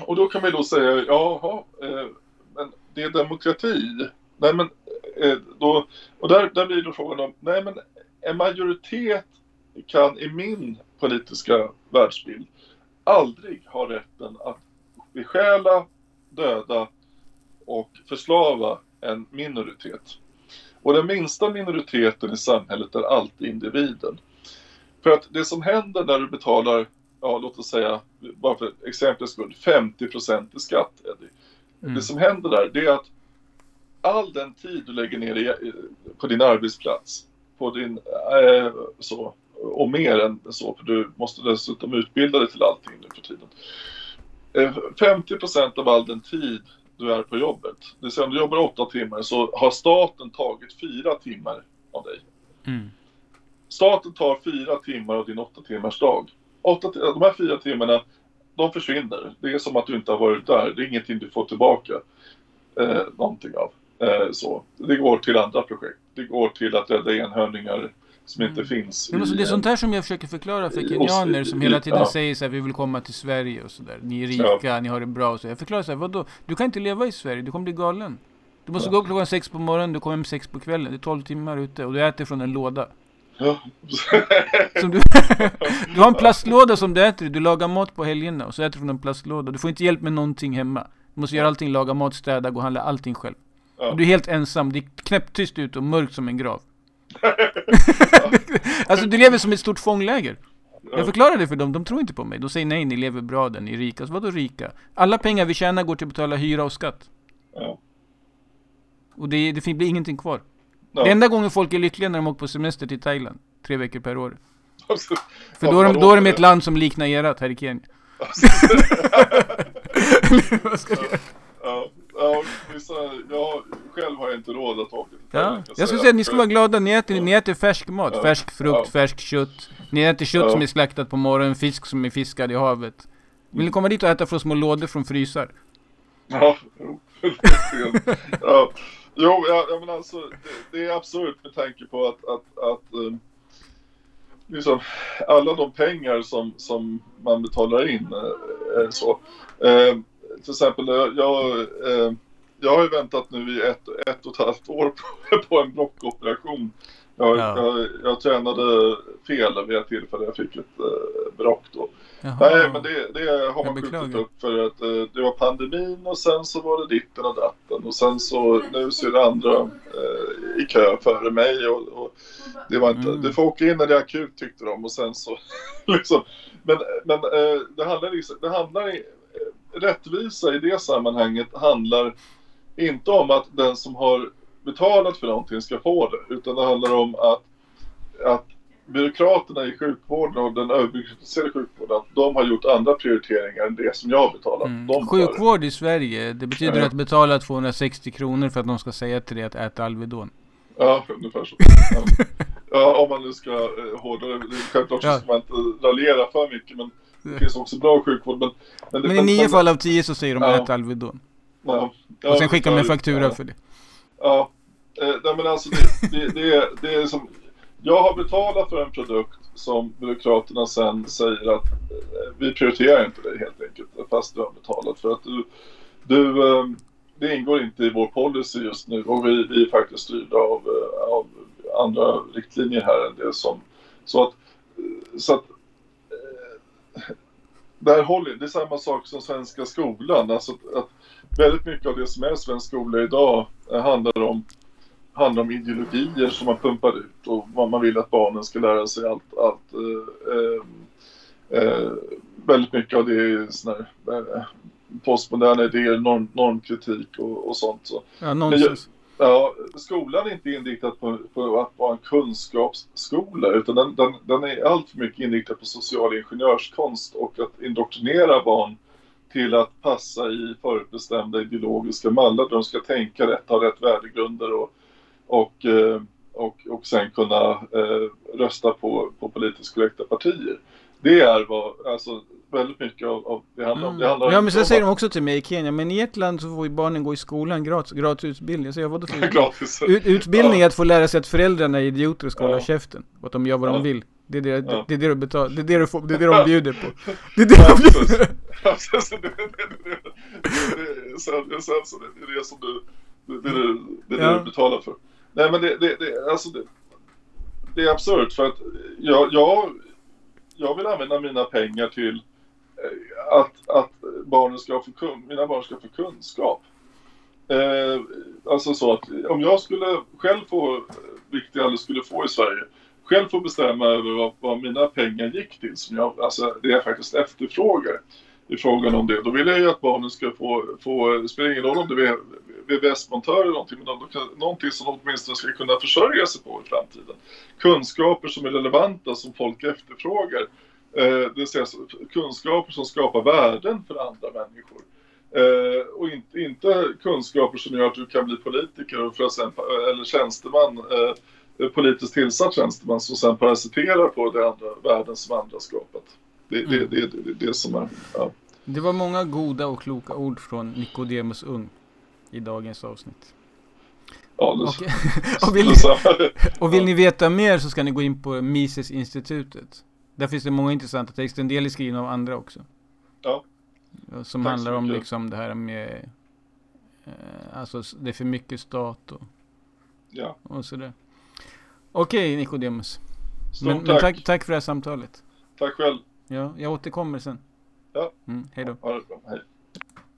och då kan man ju då säga, jaha, eh, men det är demokrati. Nej men, eh, då, och där, där blir då frågan om, nej men en majoritet kan i min politiska världsbild aldrig ha rätten att bestjäla, döda och förslava en minoritet. Och den minsta minoriteten i samhället är alltid individen. För att det som händer när du betalar, ja låt oss säga, bara för exemplets skull, 50% i skatt, Eddie. Mm. Det som händer där, det är att all den tid du lägger ner på din arbetsplats, på din, eh, så, och mer än så, för du måste dessutom utbilda dig till allting nu för tiden. Eh, 50% av all den tid du är på jobbet, det vill säga om du jobbar åtta timmar så har staten tagit fyra timmar av dig. Mm. Staten tar fyra timmar av din åtta timmars dag. Åtta, de här fyra timmarna, de försvinner. Det är som att du inte har varit där. Det är ingenting du får tillbaka eh, någonting av. Eh, så. Det går till andra projekt. Det går till att rädda enhörningar som inte finns. Men alltså, det är i, sånt här som jag försöker förklara för i- kenyaner som hela tiden ja. säger så här, vi vill komma till Sverige och sådär. Ni är rika, ni har det bra och så. Jag förklarar så här, vadå? Du kan inte leva i Sverige, du kommer bli galen. Du måste Ja. gå upp klockan sex på morgonen, du kommer hem sex på kvällen. Det är 12 timmar ute och du äter från en låda. Ja. <laughs> Du, <laughs> du har en plastlåda som du äter i, du lagar mat på helgerna och så äter du från en plastlåda. Du får inte hjälp med någonting hemma. Du måste göra allting, laga mat, städa, gå och handla, allting själv. Ja. Och du är helt ensam, det är knäpptyst ute och mörkt som en grav. <laughs> alltså du lever som ett stort fångläger. Jag förklarar det för dem, de tror inte på mig. De säger nej, ni lever bra där, ni är rika. Så vadå rika? Alla pengar vi tjänar går till att betala hyra och skatt. Ja. Och det, det blir ingenting kvar. Ja. Det enda gången folk är lyckliga när de åker på semester till Thailand. Tre veckor per år. Alltså, För då är de, då är de i ett land som liknar ert här i Kenya. <laughs> Göra? ja, ja, vissa, jag själv har jag inte råd att åka till Ja, Thailand, jag skulle säga. att ni ska vara glada. Ni äter, ni äter färsk mat. Ja. Färsk frukt, Ja. färsk kött. Ni äter kött Ja. som är slaktat på morgonen, fisk som är fiskad i havet. Vill ni komma dit och äta från små lådor från frysar? Ja, <laughs> ja. Jo, ja, ja, men alltså det, det är absurt med tanke på att, att, att, um, liksom, alla de pengar som, som man betalar in. Eh, så. Eh, till exempel, jag, eh, jag har ju väntat nu i ett, ett och ett halvt år på, <laughs> på en blockoperation. Jag, Ja. jag, jag tränade fel vid ett tillfälle, jag fick ett eh, brock då. Jaha. Nej, men det, det har man skjutit upp för att eh, det var pandemin och sen så var det ditten och datten och sen så nu så är det andra eh, i kö före mig och, och det var inte, Mm. du får åka in när det är akut tyckte de och sen så <laughs> liksom. Men, men eh, det handlar liksom, det handlar rättvisa i det sammanhanget handlar inte om att den som har betalat för någonting ska få det utan det handlar om att, att byråkraterna i sjukvården och den överbyråkratiserade sjukvården, att de har gjort andra prioriteringar än det som jag har betalat Mm. Sjukvård i Sverige, det betyder Ja. att betala 260 kronor för att de ska säga till dig att äta Alvedon. Ja, ungefär så. <laughs> Ja. om man nu ska eh, hårdare. Självklart Ja. ska man inte raljera för mycket, men det finns också bra sjukvård. Men, men, Men i nio fall av tio så säger de Ja. ät Alvedon. Ja, ja, Och sen skickar de en faktura ja. för det. Ja, eh, nej men alltså det, det, det, är, det är som... Jag har betalat för en produkt som byråkraterna sen säger att eh, vi prioriterar inte dig helt enkelt fast du har betalat för att du, du eh, det ingår inte i vår policy just nu och vi, vi är faktiskt styrda av, eh, av andra riktlinjer här än det som så att eh, så att där håller det är samma sak som svenska skolan alltså att, att väldigt mycket av det som är svensk skola idag eh, handlar om handlar om ideologier som man pumpar ut och vad man vill att barnen ska lära sig allt, allt eh, eh, eh, väldigt mycket av det är såna här, eh, postmoderna idéer, norm, normkritik och, och sånt. Så. Ja, nonsens. Ja, skolan är inte inriktad på, på att vara en kunskapsskola utan den, den, den är alltför mycket inriktad på social ingenjörskonst och att indoktrinera barn till att passa i förutbestämda ideologiska mallar där de ska tänka rätt, ha rätt värdegrunder och, och, eh, och, och sen kunna eh, rösta på, på politiskt korrekta partier. Det är vad, alltså väldigt mycket av, av det handlar om. Det handlar Mm. Ja men om säger de också till mig i Kenya, men i ett land så får ju barnen gå i skolan gratis, gratis utbildning. Så jag vadå för <laughs> gratis. Ut, utbildning är att få lära sig att föräldrarna är idioter och ska hålla Ja. käften. Och att de gör vad Ja. de vill. Det är det, Ja. det, är det du betalar, det är det du får, det är det de <laughs> bjuder på. Det är det de bjuder <laughs> det, det, det, det, det, sen, sen det, det är det som du, det, det, det, det, är det Ja. du betalar för. Nej men det, det, det, alltså det, det är absurt för att jag, jag, jag vill använda mina pengar till att, att barnen ska få, mina barn ska få kunskap. Eh, alltså så att om jag skulle själv få, vilket jag aldrig skulle få i Sverige, själv få bestämma över vad, vad mina pengar gick till, som jag, alltså det jag faktiskt efterfrågar i frågan om det. Då vill jag ju att barnen ska få, få det spelar ingen roll om det är VVS-montör eller någonting, men de kan, någonting som de åtminstone ska kunna försörja sig på i framtiden. Kunskaper som är relevanta, som folk efterfrågar. Eh, det vill säga så- kunskaper som skapar värden för andra människor. Eh, och inte, inte kunskaper som gör att du kan bli politiker och för att sen, eller tjänsteman, eh, politiskt tillsatt tjänsteman som sen parasiterar på det andra värden som andra skapat. Det är det, Mm. det, det, det, som är... Ja. Det var många goda och kloka ord från Nikodemus Ung i dagens avsnitt. Ja, det, Okej. <laughs> och, vill och vill ni veta mer så ska ni gå in på Mises-institutet. Där finns det många intressanta texter, en del är skrivna av andra också. Ja. Som Tack handlar om mycket. liksom det här med eh, Alltså det är för mycket stat och, ja. och sådär. Okej Nikodemus. Stort Men, men tack. tack, tack för det här samtalet. Tack själv. Ja, jag återkommer sen. Ja. Mm, hej då. Ha det bra. Hej.